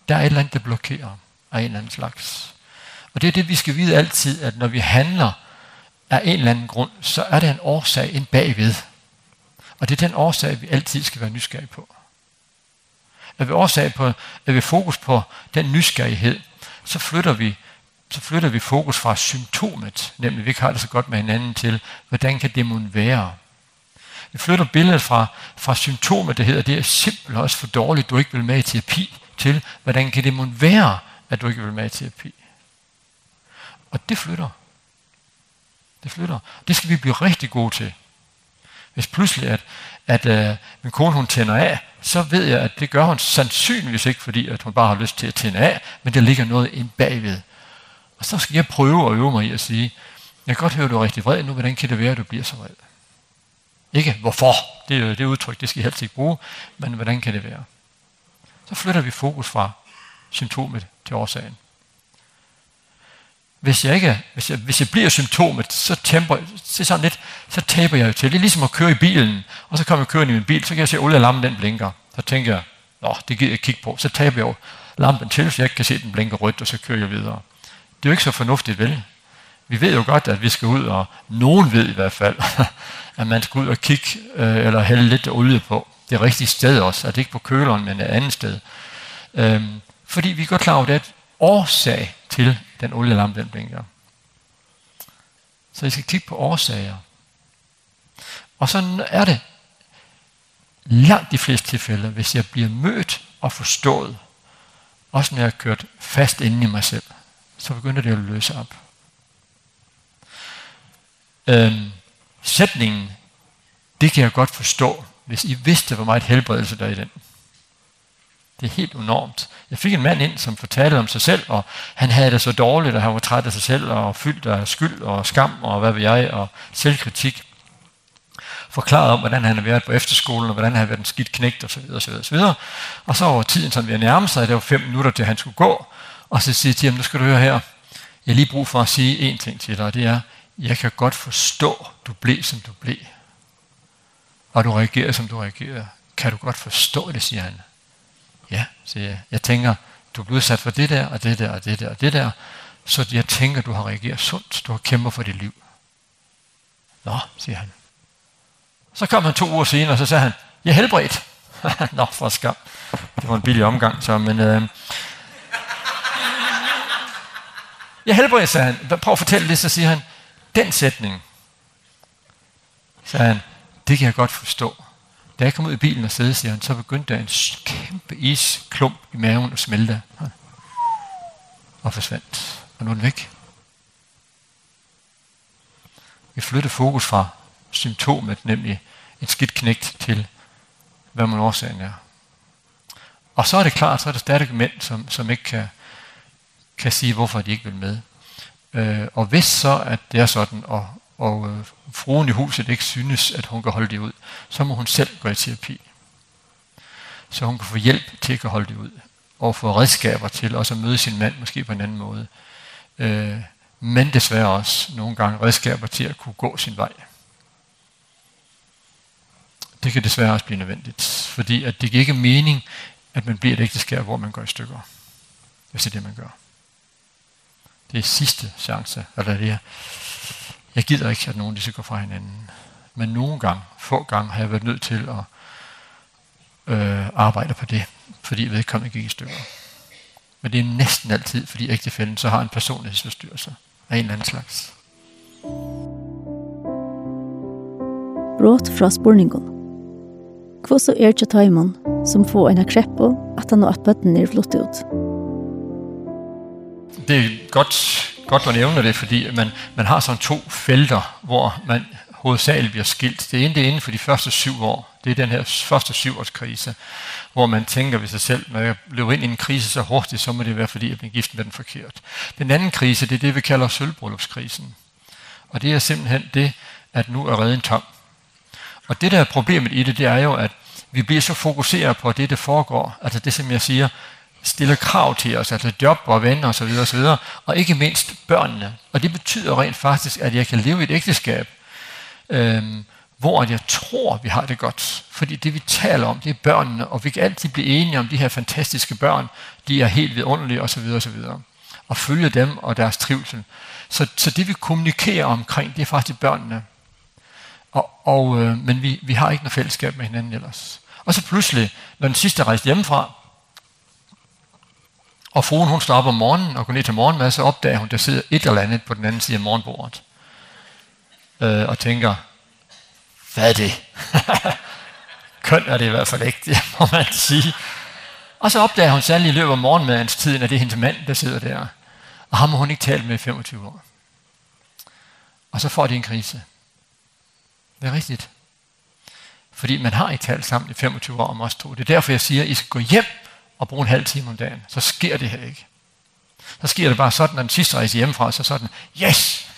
der er et eller andet, der blokerer af en eller anden slags. Og det er det, vi skal vide altid, at når vi handler af en eller anden grund, så er der en årsag ind bagved. Og det er den årsag, vi altid skal være nysgerrige på. Er vi, årsag på, er vi fokus på den nysgerrighed, så flytter vi så flytter vi fokus fra symptomet, nemlig vi ikke har det så godt med hinanden, til hvordan kan det måtte være? Vi flytter billedet fra, fra symptomet, det hedder, det er simpelthen også for dårligt, du ikke vil med i terapi, til hvordan kan det måtte være, at du ikke vil med i terapi? Og det flytter. Det flytter. Det skal vi blive rigtig gode til. Hvis pludselig, at, at uh, min kone hun tænder af, så ved jeg, at det gør hun sandsynligvis ikke, fordi at hun bare har lyst til at tænde af, men der ligger noget ind bagved. Og så skal jeg prøve at øve mig i at sige, jeg kan godt høre, at du er rigtig vred nu, hvordan kan det være, at du bliver så vred? Ikke hvorfor, det er det udtryk, det skal jeg helst ikke bruge, men hvordan kan det være? Så flytter vi fokus fra symptomet til årsagen hvis jeg, ikke, hvis jeg, hvis jeg bliver symptomet, så, temper, så, sådan lidt, så taber jeg jo til. Det er ligesom at køre i bilen, og så kommer jeg kørende i min bil, så kan jeg se, at olielampen den blinker. Så tænker jeg, nå, det gider jeg kigge på. Så taber jeg jo lampen til, så jeg ikke kan se, at den blinker rødt, og så kører jeg videre. Det er jo ikke så fornuftigt, vel? Vi ved jo godt, at vi skal ud, og nogen ved i hvert fald, at man skal ud og kigge, øh, eller hælde lidt olie på. Det rigtige sted også, at det ikke på køleren, men et andet sted. Øhm, fordi vi er godt klar over det, at årsag til den olielampe, den blinker. Så vi skal kigge på årsager. Og så er det langt de fleste tilfælde, hvis jeg bliver mødt og forstået, også når jeg har kørt fast inde i mig selv, så begynder det at løse op. Øhm, sætningen, det kan jeg godt forstå, hvis I vidste, hvor meget helbredelse der er i den. Det er helt enormt. Jeg fik en mand ind, som fortalte om sig selv, og han havde det så dårligt, og han var træt af sig selv, og fyldt af skyld og skam, og hvad ved jeg, og selvkritik. Forklaret om, hvordan han havde været på efterskolen, og hvordan han havde været en skidt knægt, og så videre, og så videre, og så videre. Og så over tiden, som vi havde nærmet sig, det var fem minutter, til han skulle gå, og så siger til ham, nu skal du høre her, jeg har lige brug for at sige en ting til dig, og det er, jeg kan godt forstå, du blev, som du blev. Og du reagerer, som du reagerer. Kan du godt forstå det, siger han. Ja, siger jeg. Jeg tænker, du er blevet udsat for det der, og det der, og det der, og det der. Så jeg tænker, du har reageret sundt. Du har kæmpet for dit liv. Nå, siger han. Så kom han to uger senere, og så sagde han, jeg er helbredt. Nå, for skam. Det var en billig omgang, så, men... Øh, jeg helbreder, sagde han. Prøv at fortælle det, så siger han, den sætning, sagde han, det kan jeg godt forstå. Da jeg kom ud i bilen og sidde, siger han, så begyndte der en kæmpe isklump i maven og smelte og forsvandt. Og nu er den væk. Vi flytter fokus fra symptomet, nemlig en skidt knægt, til hvad man årsagen er. Og så er det klart, så er der stadig mænd, som, som ikke kan, kan sige, hvorfor de ikke vil med. Øh, og hvis så, at det er sådan, og, og øh, fruen i huset ikke synes, at hun kan holde det ud, så må hun selv gå i terapi. Så hun kan få hjælp til at kan holde det ud, og få redskaber til også at møde sin mand måske på en anden måde. Øh, men desværre også nogle gange redskaber til at kunne gå sin vej. Det kan desværre også blive nødvendigt, fordi at det giver ikke mening, at man bliver et ægteskab, hvor man går i stykker, hvis det er det, man gør. Det er sidste chance, eller det er Jeg gider ikke, at nogen de skal gå fra hinanden. Men nogle gange, få gange, har jeg været nødt til at øh, arbejde på det, fordi vedkommende gik i stykker. Men det er næsten altid, fordi ægtefælden så har en personlighedsforstyrrelse af en eller anden slags. Brot fra spurningen. Hvor så er det tøymon, som får en akrepp at han har at bøtten er flott ut? Det er godt godt man nævner det, fordi man, man har sådan to felter, hvor man hovedsageligt bliver skilt. Det ene det er inden for de første syv år. Det er den her første syvårskrise, hvor man tænker ved sig selv, når jeg løber ind i en krise så hurtigt, så må det være, fordi jeg bliver gift med den forkert. Den anden krise, det er det, vi kalder sølvbryllupskrisen. Og det er simpelthen det, at nu er redden tom. Og det, der er problemet i det, det er jo, at vi bliver så fokuseret på det, der foregår. Altså det, som jeg siger, stiller krav til os, altså job og venner osv. videre Og ikke mindst børnene. Og det betyder rent faktisk, at jeg kan leve i et ægteskab, øhm, hvor jeg tror, vi har det godt. Fordi det, vi taler om, det er børnene, og vi kan altid blive enige om de her fantastiske børn. De er helt vidunderlige osv. videre Og følge dem og deres trivsel. Så, så det, vi kommunikerer omkring, det er faktisk børnene. Og, og, øh, men vi, vi har ikke noget fællesskab med hinanden ellers. Og så pludselig, når den sidste rejste hjemmefra, Og fruen, hun står op om morgenen og går ned til morgenmad, så opdager hun, der sidder et eller andet på den anden side af morgenbordet. Øh, og tænker, hvad er det? Køn er det i hvert fald ikke, det må man sige. Og så opdager hun særlig i løbet af morgenmadens tiden, at det er hendes mand, der sidder der. Og ham har hun ikke talt med i 25 år. Og så får de en krise. Det er rigtigt. Fordi man har ikke talt sammen i 25 år om os to. Det er derfor, jeg siger, at I skal gå hjem og bruge en halv time om dagen, så sker det her ikke. Så sker det bare sådan, at den sidste rejse hjemmefra, så sådan, yes,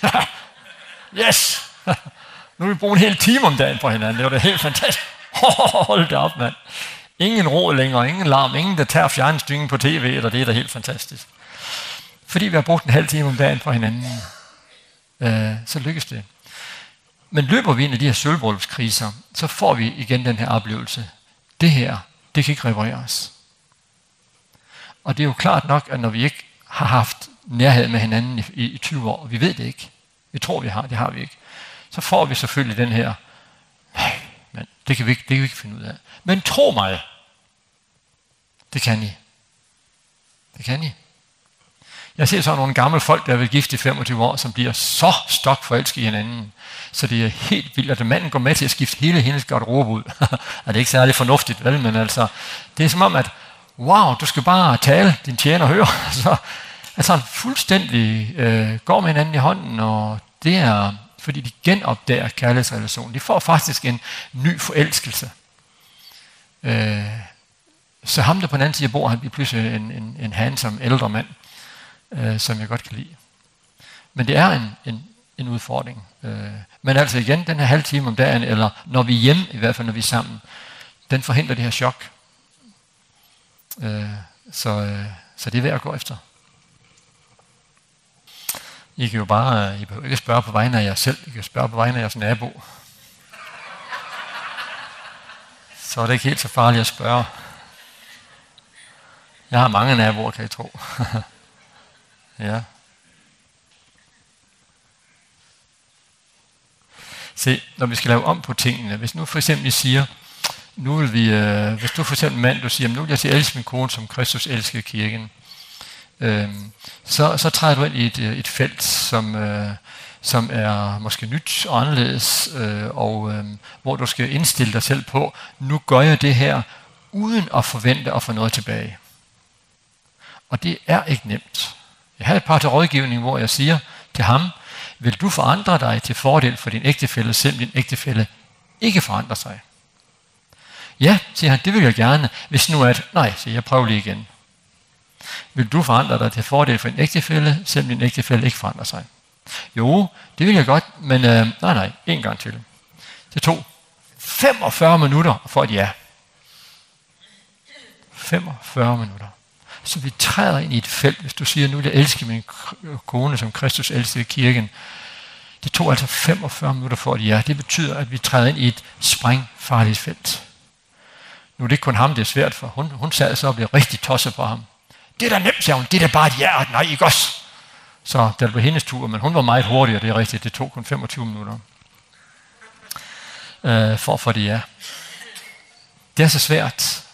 yes, nu vil vi bruge en hel time om dagen på hinanden, det var det helt fantastisk. Hold da op, mand. Ingen ro længere, ingen larm, ingen der tager fjernstyringen på tv, eller det er da helt fantastisk. Fordi vi har brugt en halv time om dagen på hinanden, øh, så lykkes det. Men løber vi ind i de her sølvbrølskriser, så får vi igen den her oplevelse. Det her, det kan ikke repareres. Og det er jo klart nok, at når vi ikke har haft nærhed med hinanden i, i, 20 år, og vi ved det ikke, vi tror, vi har, det har vi ikke, så får vi selvfølgelig den her, nej, men det kan vi ikke, det kan vi ikke finde ud af. Men tro mig, det kan I. Det kan I. Jeg ser så nogle gamle folk, der vil gifte i 25 år, som bliver så stok forelsket i hinanden. Så det er helt vildt, at manden går med til at skifte hele hendes garderobe ud. er det er ikke særlig fornuftigt, vel? Men altså, det er som om, at wow, du skal bare tale, din tjener hører. Så, altså han fuldstændig øh, går med hinanden i hånden, og det er, fordi de genopdager kærlighedsrelationen. De får faktisk en ny forelskelse. Øh, så ham der på den anden side bor, han bliver pludselig en, en, en handsome ældre mand, øh, som jeg godt kan lide. Men det er en, en, en udfordring. Øh, men altså igen, den her halv time om dagen, eller når vi er hjemme, i hvert fald når vi er sammen, den forhindrer det her chok, Øh, så, øh, så det er værd at gå efter. I kan jo bare, I behøver ikke spørge på vegne af jer selv, I kan spørge på vegne af jeres nabo. Så er det ikke helt så farligt at spørge. Jeg har mange naboer, kan I tro. ja. Se, når vi skal lave om på tingene, hvis nu for eksempel I siger, nu vil vi, øh, hvis du for eksempel mand, du siger, nu vil jeg sige, elske min kone, som Kristus elskede kirken, øh, så, så træder du ind i et, et felt, som, øh, som er måske nyt og anderledes, øh, og øh, hvor du skal indstille dig selv på, nu gør jeg det her, uden at forvente at få noget tilbage. Og det er ikke nemt. Jeg havde et par til rådgivning, hvor jeg siger til ham, vil du forandre dig til fordel for din ægtefælle, selvom din ægtefælle ikke forandrer sig? Ja, siger han, det vil jeg gerne. Hvis nu at, nej, siger jeg, prøv lige igen. Vil du forandre dig til fordel for en ægtefælde, selvom din ægtefælde ikke forandrer sig? Jo, det vil jeg godt, men øh, nej, nej, en gang til. Det tog 45 minutter for et ja. 45 minutter. Så vi træder ind i et felt. Hvis du siger, nu vil jeg elske min kone, som Kristus elskede kirken. Det tog altså 45 minutter for et ja. Det betyder, at vi træder ind i et sprængfarligt felt. Nu er det ikke kun ham, det er svært for. Hun, hun sad så og blev rigtig tosset på ham. Det er da nemt, sagde hun. Det er da bare et ja og nej, ikke også? Så det var hendes tur, men hun var meget hurtigere, det er rigtigt. Det tog kun 25 minutter øh, for for det ja. Det er så svært.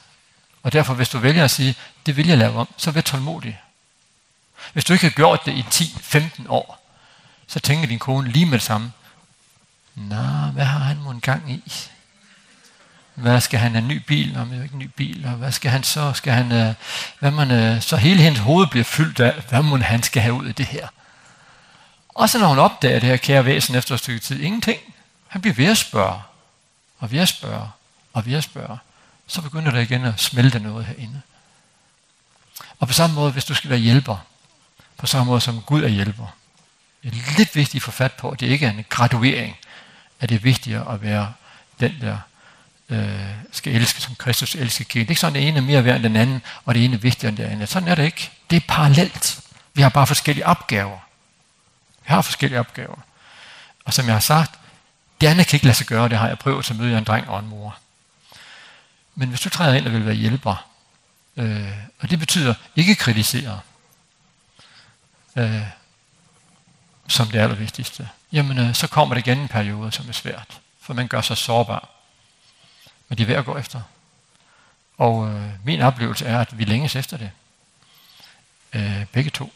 Og derfor, hvis du vælger at sige, det vil jeg lave om, så vær tålmodig. Hvis du ikke har gjort det i 10-15 år, så tænker din kone lige med det samme. Nå, hvad har han må en gang i? Hvad skal han have en ny bil? Nå, men ikke en ny bil. Og hvad skal han så? Skal han, øh, hvad man, øh, så hele hendes hoved bliver fyldt af, hvad må han skal have ud af det her? Og så når hun opdager det her kære væsen efter et stykke tid, ingenting. Han bliver ved at spørge, og ved at spørge, og ved at spørge. Så begynder det igen at smelte noget herinde. Og på samme måde, hvis du skal være hjælper, på samme måde som Gud er hjælper, det er lidt vigtigt at få fat på, at det ikke er en graduering, at det er vigtigere at være den der øh, skal elske, som Kristus elsker kirken. Det er ikke sådan, at det ene er mere værd end den anden, og det ene er vigtigere end det andet. Sådan er det ikke. Det er parallelt. Vi har bare forskellige opgaver. Vi har forskellige opgaver. Og som jeg har sagt, det andet kan ikke lade sig gøre, det har jeg prøvet, så møder jeg en dreng og en mor. Men hvis du træder ind og vil være hjælper, øh, og det betyder ikke kritisere, øh, som det allervigtigste, jamen øh, så kommer det igen en periode, som er svært, for man gør sig sårbar. Men det er værd at gå efter. Og øh, min oplevelse er, at vi længes efter det. Øh, begge to.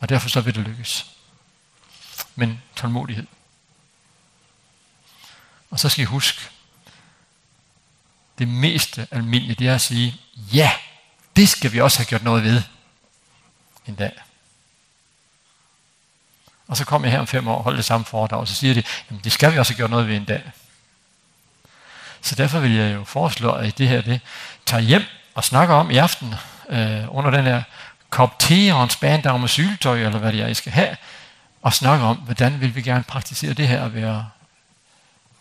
Og derfor så vil det lykkes. Men tålmodighed. Og så skal I huske, det meste almindelige, det er at sige, ja, det skal vi også have gjort noget ved en dag. Og så kom jeg her om fem år og holdt det samme foredrag, og så siger de, jamen det skal vi også gøre noget ved en dag. Så derfor vil jeg jo foreslå, at I det her det tager hjem og snakker om i aften, øh, under den her kop te og en spandau med syltøj, eller hvad det er, I skal have, og snakker om, hvordan vil vi gerne praktisere det her at være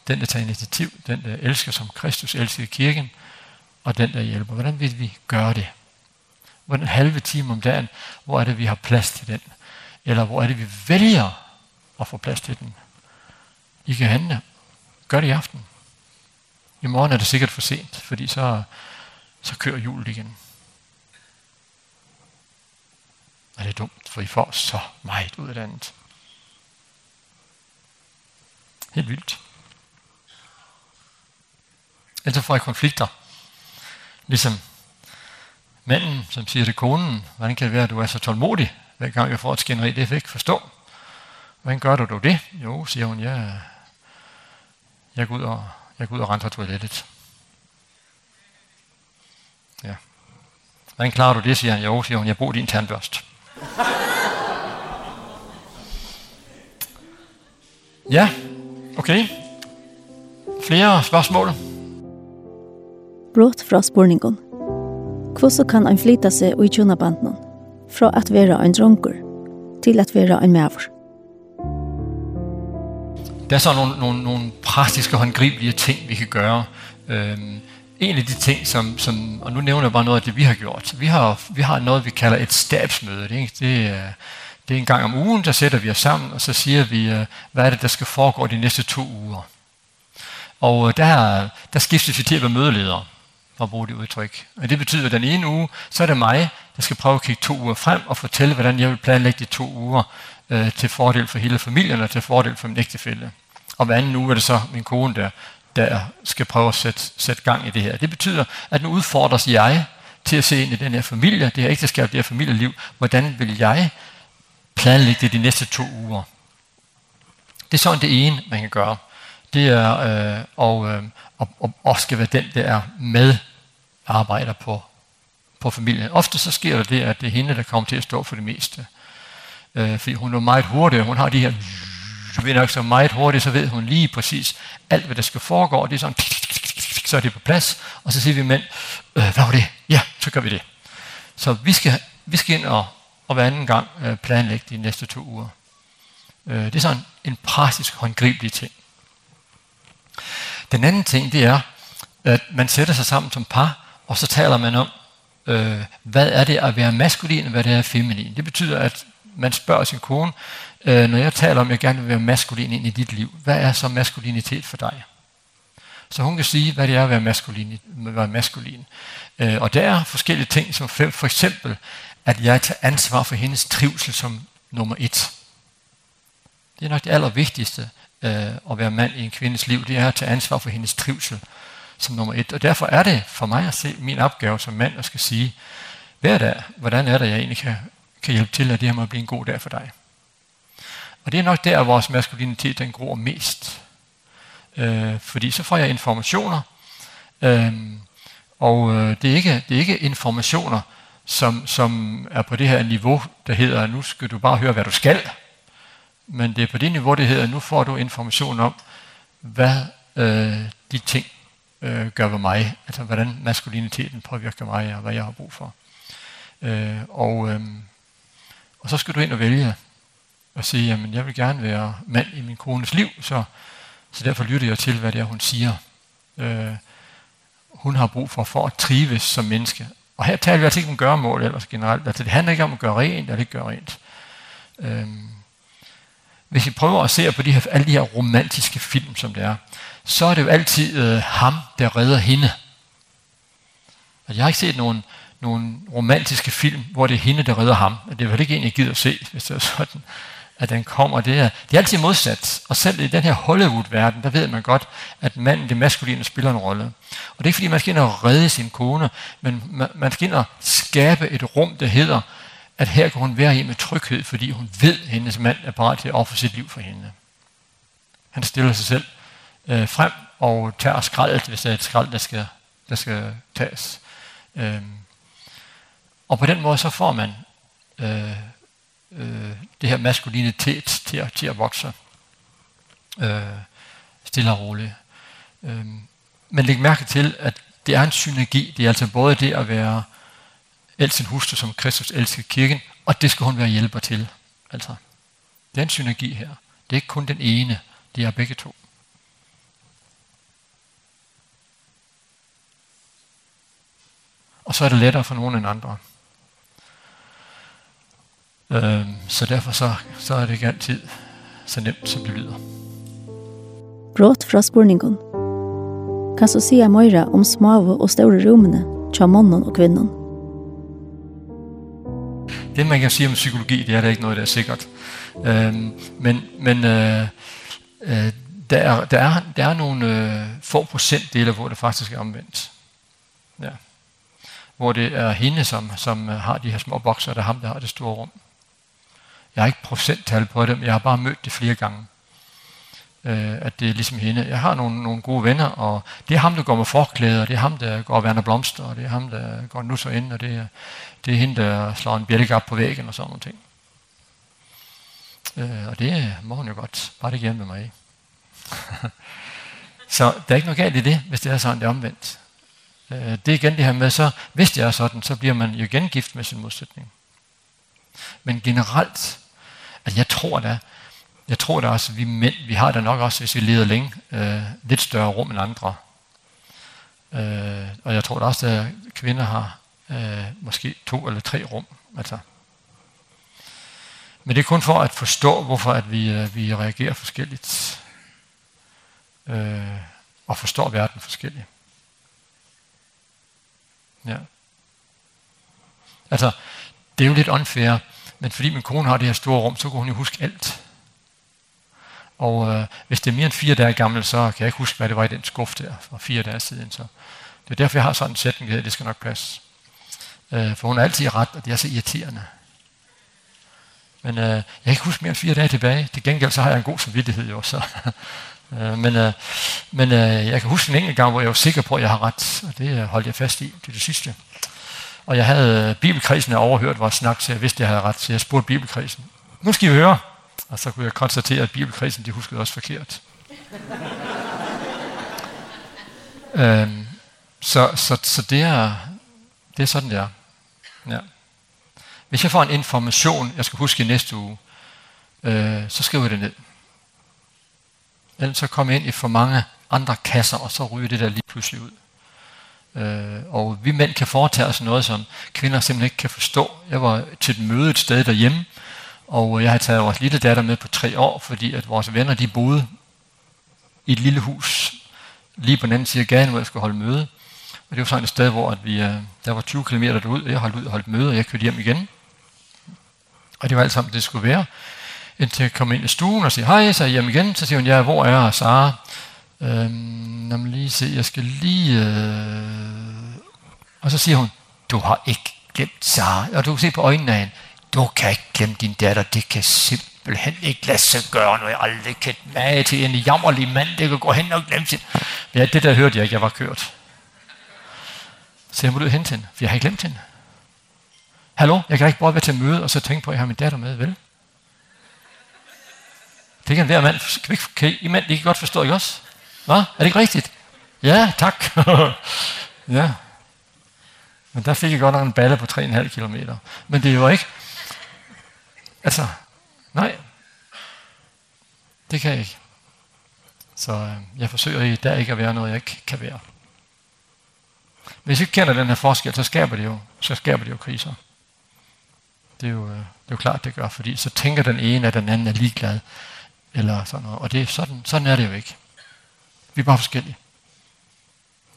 den, der tager initiativ, den, der elsker, som Kristus elsker kirken, og den, der hjælper. Hvordan vil vi gøre det? Hvordan halve time om dagen, hvor er det, vi har plads til den? Eller hvor er det, vi vælger at få plads til den? I kan handle. Gør det i aften. I morgen er det sikkert for sent, fordi så, så kører julet igen. Og det er dumt, for I får så meget ud af det andet. Helt vildt. Ellers får jeg konflikter. Ligesom manden, som siger til konen, hvordan kan det være, at du er så tålmodig? Hver gang jeg får et skænderi, det fik forstå. Hvordan gør du det? Jo, siger hun, jeg, jeg går ud og, jeg går ud og renser toilettet. Ja. Hvordan klarer du det, siger han. Jo, siger hun, jeg bruger din tandbørst. ja, okay. Flere spørgsmål? Brått fra spurningen. Hvordan kan han flytte seg og i tjønabanden? fra at være en dronker til at være en maver. Det er så nogle, nogle, nogle praktiske håndgribelige ting, vi kan gøre. Øhm, en af de ting, som, som, og nu nævner jeg bare noget af det, vi har gjort. Vi har, vi har noget, vi kalder et stabsmøde. Det, det, er, det er en gang om ugen, der sætter vi os sammen, og så siger vi, hvad er det, der skal foregå de næste to uger. Og der, der skiftes vi til at være mødeledere, for at bruge det udtryk. Og det betyder, at den ene uge, så er det mig, Jeg skal prøve at kigge to uger frem og fortælle, hvordan jeg vil planlægge de to uger øh, til fordel for hele familien og til fordel for min ægtefælde. Og hver anden uge er det så min kone, der, der skal prøve at sætte, sætte gang i det her. Det betyder, at nu udfordres jeg til at se ind i den her familie, det her ægteskab, det her familieliv. Hvordan vil jeg planlægge det de næste to uger? Det er sådan det ene, man kan gøre. Det er øh, og, øh, og, og, og skal være den, der er med arbejder på på familien. Ofte så sker det, at det er hende, der kommer til at stå for det meste. Øh, fordi hun er meget hurtig, hun har de her så ved nok så meget hurtigt, så ved hun lige præcis alt, hvad der skal foregå, og det er sådan, så er det på plads, og så siger vi mænd, øh, hvad var det? Ja, så gør vi det. Så vi skal, vi skal ind og, og hver anden gang øh, planlægge de næste to uger. Øh, det er sådan en praktisk, håndgribelig ting. Den anden ting, det er, at man sætter sig sammen som par, og så taler man om, øh, hvad er det at være maskulin, og hvad det er feminin. Det betyder, at man spørger sin kone, øh, når jeg taler om, at jeg gerne vil være maskulin ind i dit liv, hvad er så maskulinitet for dig? Så hun kan sige, hvad det er at være maskulin. Være maskulin. Øh, og der er forskellige ting, som for, for eksempel, at jeg tager ansvar for hendes trivsel som nummer et. Det er nok det allervigtigste øh, at være mand i en kvindes liv, det er at tage ansvar for hendes trivsel som nummer et. Og derfor er det for mig at se min opgave som mand at skal sige, hver dag, hvordan er det, jeg egentlig kan, kan hjælpe til, at det her må blive en god dag for dig. Og det er nok der, vores maskulinitet den gror mest. Øh, fordi så får jeg informationer, øh, og øh, det, er ikke, det er ikke informationer, som, som er på det her niveau, der hedder, nu skal du bare høre, hvad du skal. Men det er på det niveau, det hedder, nu får du information om, hvad øh, de ting øh, gør ved mig, altså hvordan maskuliniteten påvirker mig, og hvad jeg har brug for. Øh, og, øh, og så skal du ind og vælge, og sige, jamen jeg vil gerne være mand i min kones liv, så, så derfor lytter jeg til, hvad det er, hun siger. Øh, hun har brug for, for at trives som menneske. Og her taler vi altså ikke om gøremål ellers generelt. Altså det handler ikke om at gøre rent eller ikke gøre rent. Øh, hvis vi prøver at se på de her, alle de her romantiske film, som det er, så er det jo altid øh, ham, der redder hende. Og jeg har ikke set nogen, nogen romantiske film, hvor det er hende, der redder ham. Og det er vel ikke en, jeg gider at se, hvis det er sådan, at den kommer. Det er, det er altid modsat. Og selv i den her Hollywood-verden, der ved man godt, at manden, det maskuline, spiller en rolle. Og det er ikke, fordi man skal ind og redde sin kone, men man, man skal ind og skabe et rum, der hedder, at her kan hun være i med tryghed, fordi hun ved, at hendes mand er parat til at ofre sit liv for hende. Han stiller sig selv øh, frem og tager skraldet, hvis det er et skrald, der skal, der skal tages. Øhm, og på den måde så får man øh, øh, det her maskulinitet til at, til at vokse øh, stille og roligt. Øh, men læg mærke til, at det er en synergi. Det er altså både det at være elsk sin hustru, som Kristus elsker kirken, og det skal hun være hjælper til. Altså, det er en synergi her. Det er ikke kun den ene, det er begge to. Og så er det lettere for nogen end andre. Ehm så derfor så, så er det ikke altid så nemt, som det lyder. Brot fra spurningen. Kan så sige Moira om smave og store rummene, tja mannen og kvinnen? Det man kan sige om psykologi, det er da ikke noget, der er sikkert. Ehm men men øh, øh, der, er, der, er, der er nogle øh, få procentdele, hvor det faktisk er omvendt hvor det er hende, som, som har de her små bokser, og det er ham, der har det store rum. Jeg har ikke procenttal på det, men jeg har bare mødt det flere gange. Øh, at det er ligesom hende. Jeg har nogle, nogle gode venner, og det er ham, der går med forklæder, og det er ham, der går og værner blomster, og det er ham, der går nu så ind, og det er, det er hende, der slår en bjælke op på væggen og sådan nogle ting. Øh, og det må hun jo godt. Bare det hjemme med mig. så der er ikke noget galt i det, hvis det er sådan, det er omvendt øh, det igen det her med, så hvis det er sådan, så bliver man jo igen gift med sin modsætning. Men generelt, at jeg tror da, jeg tror da også, vi mænd, vi har da nok også, hvis vi leder længe, øh, lidt større rum end andre. Øh, og jeg tror da også, at kvinder har øh, måske to eller tre rum. Altså. Men det er kun for at forstå, hvorfor at vi, øh, vi reagerer forskelligt. Øh, og forstår verden forskelligt. Ja. Altså, det er jo lidt unfair, men fordi min kone har det her store rum, så kan hun jo huske alt. Og øh, hvis det er mere end fire dage gammel, så kan jeg ikke huske, hvad det var i den skuff der for fire dage siden. Så det er derfor, jeg har sådan en sætning, at det skal nok passe. Øh, for hun er altid ret, og det er så irriterende. Men øh, jeg kan ikke huske mere end fire dage tilbage. Til gengæld så har jeg en god samvittighed jo, så Men men jeg kan huske en enkelt gang, hvor jeg var sikker på, at jeg har ret, og det holdt jeg fast i til det sidste. Og jeg havde bibelkredsen jeg overhørt vores snak, så jeg vidste, at jeg havde ret, så jeg spurgte bibelkrisen. Nu skal I høre. Og så kunne jeg konstatere, at bibelkrisen de huskede også forkert. øhm, så, så, så det, er, det er sådan, det er. Ja. Hvis jeg får en information, jeg skal huske i næste uge, øh, så skriver jeg det ned. Ellers så kommer jeg ind i for mange andre kasser, og så ryger det der lige pludselig ud. Øh, og vi mænd kan foretage os noget, som kvinder simpelthen ikke kan forstå. Jeg var til et møde et sted derhjemme, og jeg havde taget vores lille datter med på tre år, fordi at vores venner de boede i et lille hus lige på den anden side af gaden, hvor jeg skulle holde møde. Og det var sådan et sted, hvor at vi, der var 20 km derud, og jeg holdt ud og holdt møde, og jeg kørte hjem igen. Og det var alt sammen, det skulle være indtil jeg kom ind i stuen og siger, hej, så er jeg hjem igen. Så siger hun, ja, hvor er Sara? Øhm, lad mig lige se, jeg skal lige... Øh... Og så siger hun, du har ikke glemt Sara. Og du kan se på øjnene af hende, du kan ikke glemme din datter, det kan simpelthen ikke lade sig gøre, når jeg aldrig kan mage til en jammerlig mand, det kan gå hen og glemme sin. Ja, det der hørte jeg ikke, jeg var kørt. Så jeg må ud hente hende, for jeg har ikke glemt hende. Hallo, jeg kan ikke bare være til møde og så tænke på, at jeg har min datter med, vel? Det kan være, man kan, kan, I, mand, det kan godt forstå, ikke også? Hva? er det ikke rigtigt? Ja, tak. ja. Men der fik jeg godt nok en balle på 3,5 kilometer. Men det er jo ikke... Altså, nej. Det kan jeg ikke. Så øh, jeg forsøger i dag ikke at være noget, jeg ikke kan være. Hvis vi ikke kender den her forskel, så skaber det jo, så skaber det jo kriser. Det er jo, det er jo klart, det gør, fordi så tænker den ene, at den anden er ligeglad eller sådan noget. Og det er sådan, sådan er det jo ikke. Vi er bare forskellige.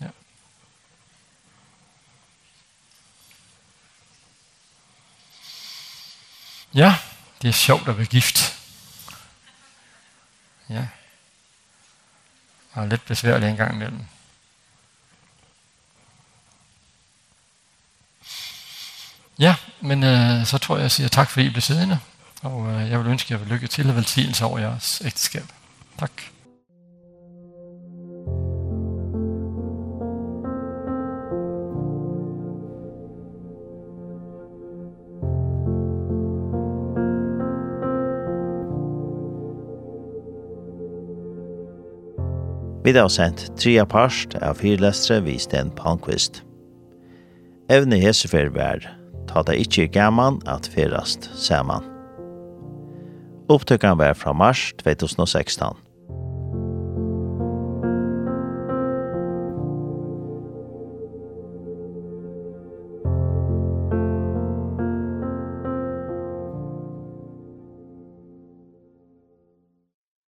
Ja. ja, det er sjovt at være gift. Ja. Og lidt besværligt en gang imellem. Ja, men øh, så tror jeg, at jeg siger tak, fordi I blev siddende. Og jeg vil ønske jer lykke til og velsignelse over jeres ægteskab. Tak. Vi har sendt tre parst av fyrlestre vi Sten Palmqvist. Evne Hesefer vær, ta det ikke gammel at ferast saman. Opptøkken var fra mars 2016.